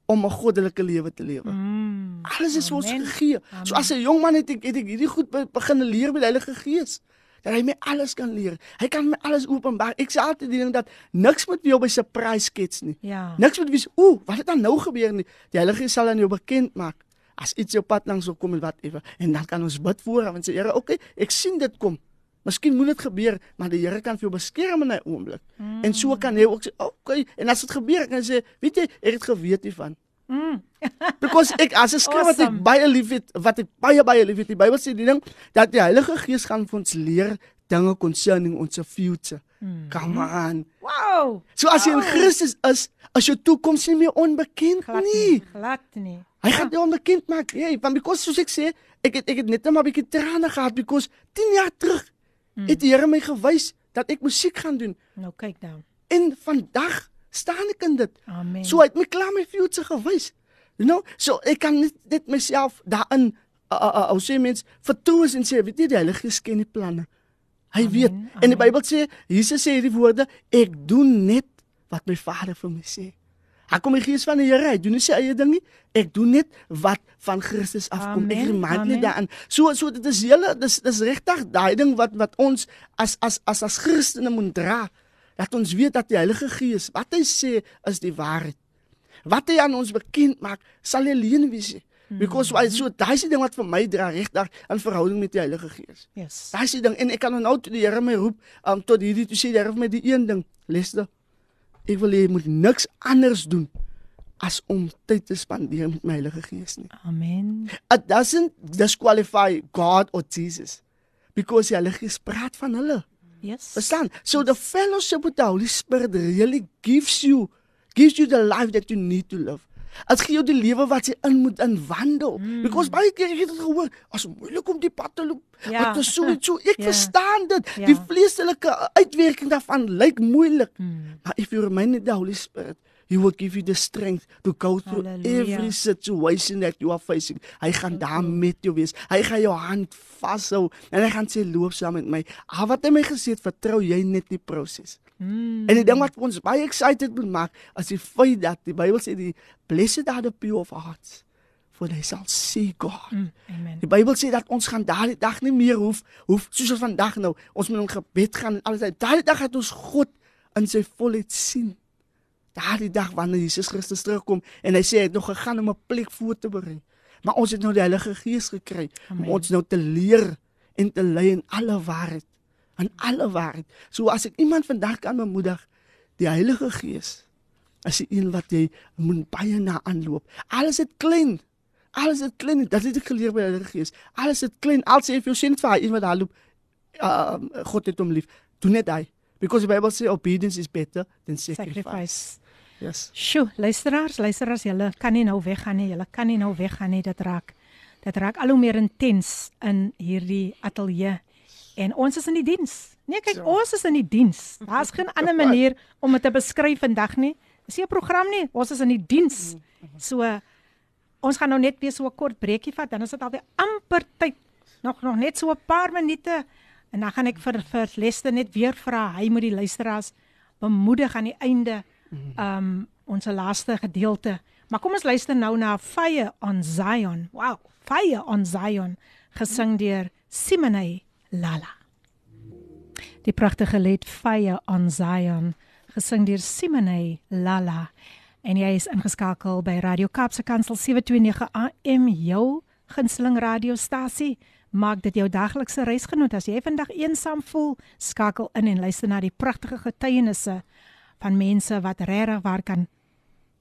om 'n goddelike lewe te lewe. Mm. Alles is vir ons Amen. gegee. So as 'n jong man het ek het ek hierdie goed be- begin leer met die Heilige Gees. Dat hy my alles kan leer. Hy kan my alles openbaar. Ek sê altyd die ding dat niks moet vir jou by surprise skets nie. Ja. Niks moet wees, ooh, wat het dan nou gebeur nie. Die Heilige Gees sal aan jou bekend maak as iets jou pad langs kom en whatever. En dan kan ons bid voor en sê Here, okay, ek sien dit kom. Miskien moet dit gebeur, maar die Here kan vir jou beskerm in 'n oomblik. Mm. En so kan hy ook sê, okay, en as dit gebeur, kan hy sê, weet jy, ek het geweet hiervan. Mm. Because ek as 'n skrif wat ek Awesome. baie liefhet, wat ek baie baie liefhet, die Bybel sê die ding dat die Heilige Gees gaan vir ons leer dinge concerning ons future. Mm. Come on. Wow. So as jy in Christus is, as jou toekoms nie meer onbekend Glad nie. nie. Glad nie. Hy gaan jou onbekend maak. Hey, want because soos ek sê, ek het ek het net net maar 'n bietjie trane gehad because 10 jaar terug mm. het die Here my gewys dat ek musiek gaan doen Nou kyk nou. en vandag staan ek in dit. Amen. So hy het my klaar my future gewys. You know, so ek kan net net myself daarin uh, uh, uh, ou sê mens vertrou en sê weet jy die Heilige Gees ken die planne. Hy Amen, weet. En die amen. Bybel sê, Jesus sê hierdie woorde, ek doen net wat my Vader vir my sê. Hy kom die gees van die Here, hy doen nie sy eie ding nie. Ek doen net wat van Christus afkom. Ek Amen, remind amen. net daaraan. So so dit is hele dis dis regtig daai ding wat wat ons as as as as Christene moet dra. Dat ons weet dat die Heilige Gees wat hy sê is die waarheid. Wat hy aan ons bekend maak, sal hy leen wees. nie. Because why so daai is die ding wat vir my dra regtig in verhouding met die Heilige Gees. Yes. Daai is die ding en ek kan nou toe die Here my roep um, tot hierdie toe sê die Here vir my die een ding, Lester. Ek wil hê jy moet niks anders doen as om tyd te spandeer met my Heilige Gees nie. Amen. It doesn't disqualify God or Jesus because die Heilige Gees praat van hulle. Yes. Verstaan? So the fellowship with the Holy Spirit really gives you gives you the life that you need to live. Dit gee jou die lewe wat jy in moet inwandel. Mm. Because baie keer ek het dit gehoor, as moeilik om die pad te loop. Ja. Wat is so en so. Ek Ja. verstaan dit. Ja. Die vleeslike uitwerking daarvan lyk moeilik. Mm. Maar if you remain in the Holy Spirit, He will give you the strength to go through Hallelujah. every situation that you are facing. Hy gaan daar met jou wees. Hy gaan jou hand vashou en hy gaan sê loop saam met my. Ah wat hy my gesê het, vertrou jy net die proses. Mm. En die ding wat ons baie excited moet maak, is die feit dat die Bybel sê die blessed are the pure of hearts for they shall see God. Mm. Amen. Die Bybel sê dat ons gaan daardie dag nie meer hoef hoef soos ons vandag nou, ons moet in gebed gaan en alles. Daardie dag het ons God in sy volheid sien. Daardie dag wanneer Jesus Christus terugkom en hy sê hy het nog gegaan om 'n plek voor te berei. Maar ons het nou die Heilige Gees gekry om Amen. ons nou te leer en te lei in alle waarheid. In alle waarheid. So as ek iemand vandag kan bemoedig, die Heilige Gees is die een wat jy moet baie na aanloop. Alles is klein. Alles is klein. Dat het ek geleer by die Heilige Gees. Alles is klein. Al sê jy vir jou sien vir een wat daar loop, uh, God het hom lief. Doen net hy. Because the Bible say obedience is better than sacrifice. Sacrifice. Yes. Sjoe, luisteraars, luisteraars, julle kan nie nou weggaan nie. Julle kan nie nou weggaan nie. Dit raak dit raak al hoe meer intens in hierdie ateljee. En ons is in die diens. Nee, kyk, ons is in die diens. Daar's geen ander manier om dit te beskryf vandag nie. Dis nie 'n program nie. Ons is in die diens. So ons gaan nou net weer so 'n kort breekie vat, dan is dit alweer amper tyd. Nog nog net so 'n paar minute en dan gaan ek vir vir Lester net weer vra. Hy moet die luisteraars bemoedig aan die einde um ons laaste gedeelte. Maar kom ons luister nou na Fire on Zion. Wow, Fire on Zion gesing deur Simone Lala. Die pragtige lied Fire on Zion gesing deur Simone Lala. En jy is ingeskakel by Radio Kaapse Kansel 729 AM jou gunsteling radiostasie. Maak dit jou daglikse reisgenoot as jy vandag eensaam voel, skakel in en luister na die pragtige getuienisse van mense wat regtig waar kan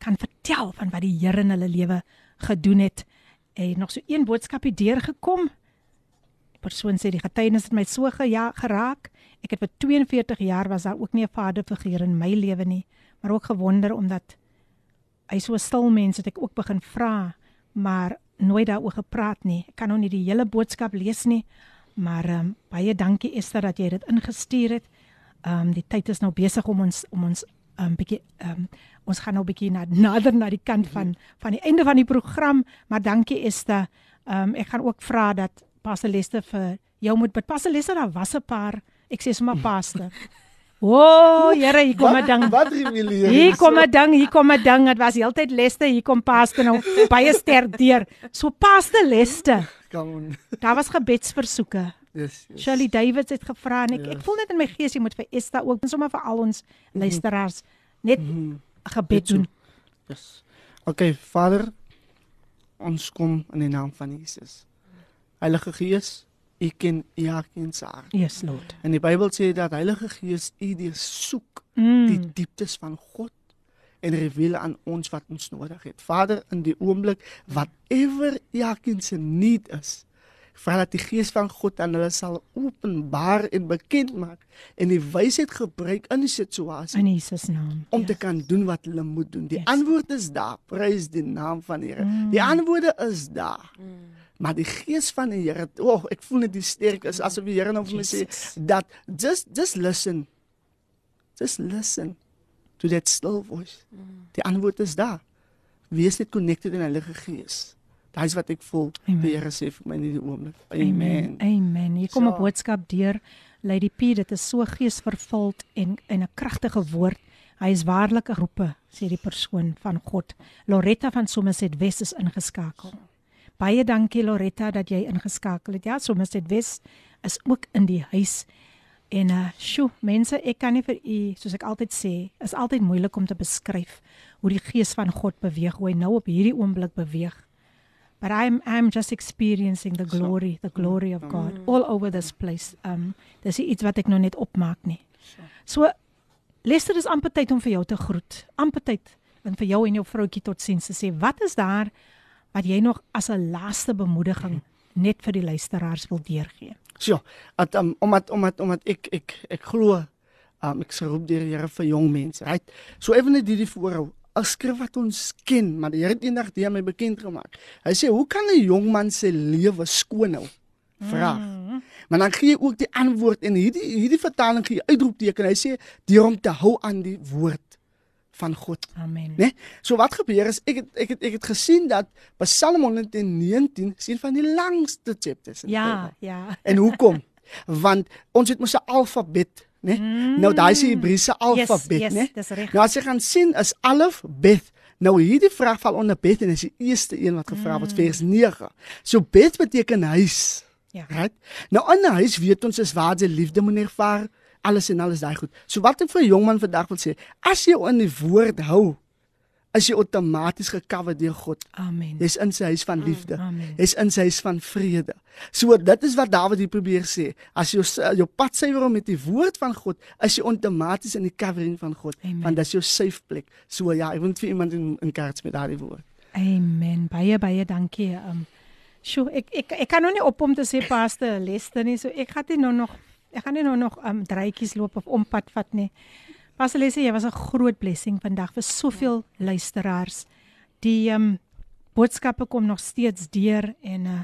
kan vertel van wat die Here in hulle lewe gedoen het. En nog so een boodskapie deurgekom. Persoon sê die getuienis het my so geja geraak. Ek het vir 42 jaar was daar ook nie 'n vaderfiguur in my lewe nie, maar ook gewonder omdat hy so 'n stil mens het ek ook begin vra, maar nooit daaroor gepraat nie. Ek kan nou nie die hele boodskap lees nie, maar ehm um, baie dankie Esther dat jy dit ingestuur het. Ehm um, die tyd is nou besig om ons om ons 'n um, bietjie ehm um, ons gaan nou bietjie na nader na die kant van van die einde van die program, maar dankie Esther. Ehm um, ek gaan ook vra dat Pastor Lester vir jou moet bid. Pastor Lester, daar was 'n paar. Ek sê sommer pastor. O, oh, Here, hier kom 'n ding. Wat revealeer? Hier kom 'n ding, hier kom 'n ding. Dit was heeltyd Lester, hier kom pastor nou baie sterk deur. So pastor Lester, Come on. daar was gebedsversoeke. Yes. yes. Shirley Davids het gevra en ek Yes. ek voel net in my gees jy moet vir Esther ook en sommer vir al ons luisteraars net 'n gebed Net so. doen. Yes. Okay, Vader, ons kom in die naam van Jesus. Heilige Gees, U ken elkeen se hart. Yes, Lord. En die Bybel sê dat Heilige Gees U deursoek Mm. die dieptes van God en reveal aan ons wat ons nodig het. Vader, in die oomblik whatever elkeen se need is, vra dat die Gees van God aan hulle sal openbaar en bekend maak en die wysheid gebruik in die situasie In Jesus naam. om te kan doen wat hulle moet doen. Die Yes. antwoord is daar. Prys die naam van die Here. Die antwoorde is daar. Maar die gees van die Here, o, oh, ek voel net die sterk is asof die Here nou vir my sê dat just just listen. Just listen to that still voice. Die antwoord is daar. Wees net connected in die Heilige Gees. Daai is wat ek voel Amen. die Here sê vir my in die oomblik. Amen. Amen. Amen. Hier kom 'n So. boodskap deur Lady P, dit is so geesvervuld en en 'n kragtige woord. Hy is waarlik 'n roepe, sê die persoon van God. Loretta van Somerset West is ingeskakel. Baie dankie Loretta dat jy ingeskakel het. Ja, Somerset West is ook in die huis. En uh, sjoe, mense, ek kan nie vir u, soos ek altyd sê, is altyd moeilik om te beskryf hoe die gees van God beweeg, hoe hy nou op hierdie oomblik beweeg. But I'm I'm just experiencing the glory, the glory of God all over this place. Um dis iets wat ek nog net opmaak nie. So Lester is amper tyd om vir jou te groet. Amper tyd en vir jou en jou vroutjie totsiens te sê. Wat is daar wat jy nog as 'n laaste bemoediging net vir die luisteraars wil deurgee? So, at um, omdat omdat omdat ek ek ek glo um, ek geroep deur die Here vir jong mense. Right? So ewen net hierdie voorhou 'n skrif wat ons ken, maar die Here het eendag aan my bekend gemaak. Hy sê, "Hoe kan 'n jong man sy lewe skoon hou?" Vraag. Mm. Maar dan gee hy ook die antwoord en hierdie hierdie vertaling gee uitroepteken. Hy sê, "Deur om te hou aan die woord van God." Amen. Né? Nee? So wat gebeur is ek het ek het ek het gesien dat Psalm 119 sien van die langste chapters in die Ja, Bybel. ja. En hoekom? Want ons het mos 'n alfabet, né? Nee? Nou daai is die Hebreëse alfabet, yes, né? yes, dis reg. Nou as jy gaan sien is alf bet. Nou hierdie vraag val onder bet en is die eerste een wat gevra word vers 9. So bet beteken huis. Ja. Right? Nou in 'n huis weet ons is waar jy liefde moet ervaar, alles en alles daai goed. So wat ek vir 'n jong man vandag wil sê, as jy in die woord hou, is jy outomaties gekover deur God. Amen. Jy's in sy huis van liefde. Amen. Jy's in sy huis van vrede. So dit is wat Dawid hier probeer sê. As jy jou pad suiwer met die woord van God, is jy outomaties in die covering van God, Amen. want dis jou safe plek. So ja, ek wil net vir iemand in in kaart met daardie woord. Amen. Baie baie dankie. Um sjoe, ek ek ek kan nou nie op om te sê paste Lester nie. So ek gaan nie nou nog ek gaan nie nou nog um drytjies loop of ompad vat nie. Paste Lester, jy was 'n groot blessing vandag vir soveel luisteraars. Die um boodskappe kom nog steeds deur en uh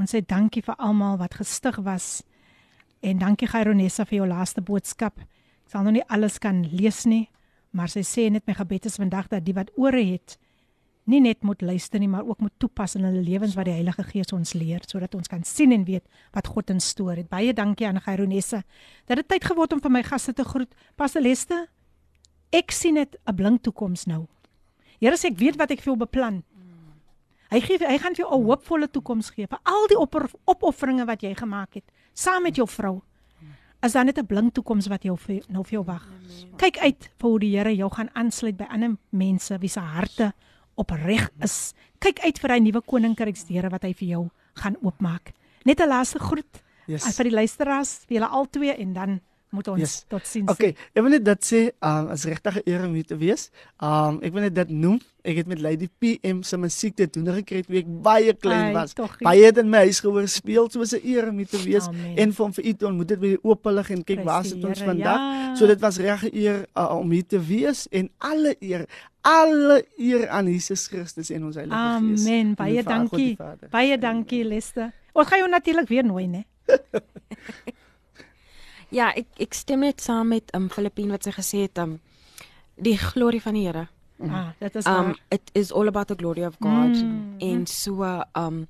ons sê dankie vir almal wat gestig was. En dankie Gyronessa vir jou laaste boodskap. Ek sal nou nie alles kan lees nie, maar sy sê net my gebed is vandag dat die wat ore het nie net moet luister nie, maar ook moet toepas in hulle lewens wat die Heilige Gees ons leer sodat ons kan sien en weet wat God instoor het. Baie dankie aan Gyronessa dat dit tyd geword om vir my gaste te groet. Pastor Leste, ek sien dit 'n blink toekoms nou. Here sê ek weet wat ek vir jou beplan. Hy gee hy gaan vir jou 'n hoopvolle toekoms gee vir al die opper, opofferinge wat jy gemaak het saam met jou vrou. Is dan net 'n blink toekoms wat jou vir, nou vir jou wag. Kyk uit vir hoe die Here jou gaan aansluit by ander mense wie se harte opreg is. Kyk uit vir daai nuwe koninkryksdeure wat hy vir jou gaan oopmaak. Net 'n laaste groet Yes. yes. vir die luisteraars, vir julle albei en dan moet ons Yes. tot sins. Okay, ek wil net dit sê, um as regtig 'n eer om hier te wees. Um ek wil net dit noem. Ek het met Lady PM se musiek te doen gekry toe ek baie klein was. toggie. Baie het in my huis gehoor speel, so 'n eer om hier te wees Amen. en vir hom vir u te ontmoet dit by die oopelig en kyk Prys waar sit ons vandag. ja. So dit was reg 'n eer uh, om hier te wees en alle eer, alle eer aan Jesus Christus en ons Heilige Gees. Amen. En Baie Vader, dankie. Baie dankie Lester. Ons gaan jou natuurlik weer nooi, né? Ja, ek ek stem net saam met um Filippine wat sy gesê het um die glorie van die Here. Ah, dit is Um waar. it is all about the glory of God. Mm. And so um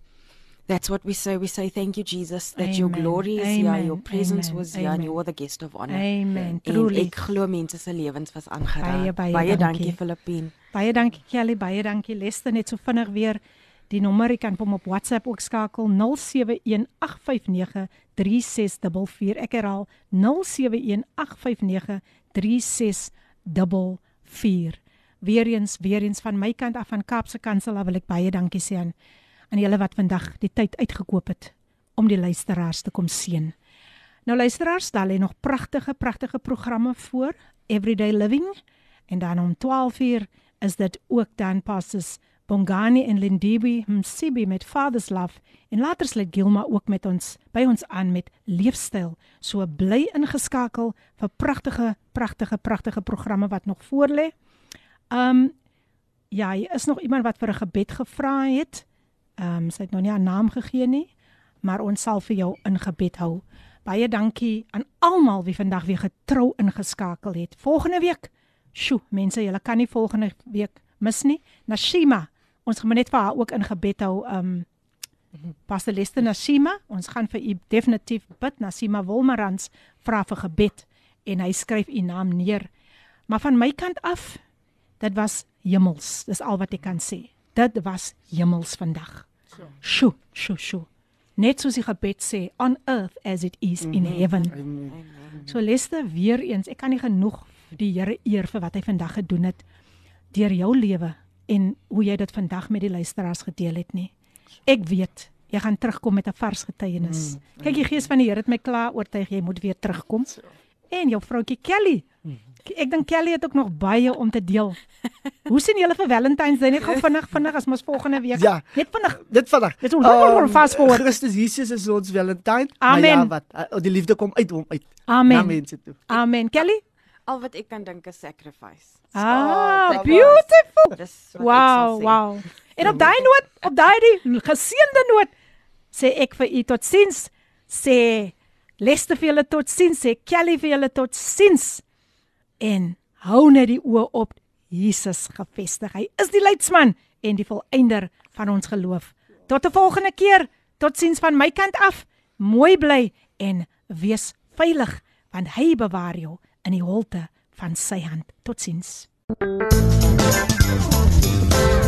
that's what we say. We say thank you Jesus that your Amen. glory is here, Amen. your presence Amen. was here and Amen. you were the guest of honor. Amen. En Truly. ek glo mense se lewens was aangeraak. Baie, baie dankie. dankie Filippine. Baie dankie Kelly, baie dankie Lester net so vinnig weer die nommer jy kan hom op WhatsApp ook skakel 0718593644 ek herhaal 0718593644 weer eens weer eens van my kant af van Kaapse Kansel wil ek baie dankie sê aan aan julle wat vandag die tyd uitgekoop het om die luisteraars te kom seën. Nou luisteraars, daar lê nog pragtige pragtige programme voor Everyday Living en dan om 12uur is dit ook dan pastors Bongani en Lindibi Msibi met Father's Love en later sluit Gilma ook met ons by ons aan met leefstyl. So bly ingeskakel vir pragtige pragtige pragtige programme wat nog voorlê. Um ja, hier is nog iemand wat vir 'n gebed gevra het. Um sy het nog nie haar naam gegee nie, maar ons sal vir jou in gebed hou. Baie dankie aan almal wie vandag weer getrou ingeskakel het. Volgende week, sjoe, mense, julle kan nie volgende week mis nie. Nashima, ons gaan net vir haar ook in gebed hou. Um Pastor Lester Nasima, ons gaan vir u definitief bid. Nasima Wilmerans vra vir gebed en hy skryf u naam neer. Maar van my kant af, dit was hemels. Dis al wat ek kan sê. Dit was hemels vandag. Sjoe, sjoe, sjoe. Net soos die gebed sê, on earth as it is in heaven. Amen. So Lester, weer eens, ek kan nie genoeg die Here eer vir wat hy vandag gedoen het deur jou lewe en hoe jy dit vandag met die luisteraars gedeel het nie. Ek weet jy gaan terugkom met 'n vars getuienis. Mm, Kyk, die gees van die Here het my klaar oortuig jy moet weer terugkom. En jou vroutjie Kelly. Ek dink Kelly het ook nog baie om te deel. Hoe sien julle vir Valentine's Day net gou vinnig vinnig as mos volgende week? Ja. Net vinnig. Dit vandag. Dit is Ehm, fast forward. Christus Jesus is ons Valentine. Amen. Maar ja, wat? uh, Die liefde kom uit hom uit. Na Amen. mense toe. Amen. Kelly? Al wat ek kan dink is sacrifice. Ah, Oh, beautiful. Dis Wow, wow. En op daai noot, op daai geseënde noot sê ek vir u totsiens. Sê Lester vir julle totsiens, sê Kelly vir julle totsiens. En hou net die oë op Jesus gefestig. Hy is die leidsman en die volëinder van ons geloof. Tot 'n volgende keer. Totsiens van my kant af. Mooi bly en wees veilig want hy bewaar jou in die holte van sy hand. Totsiens.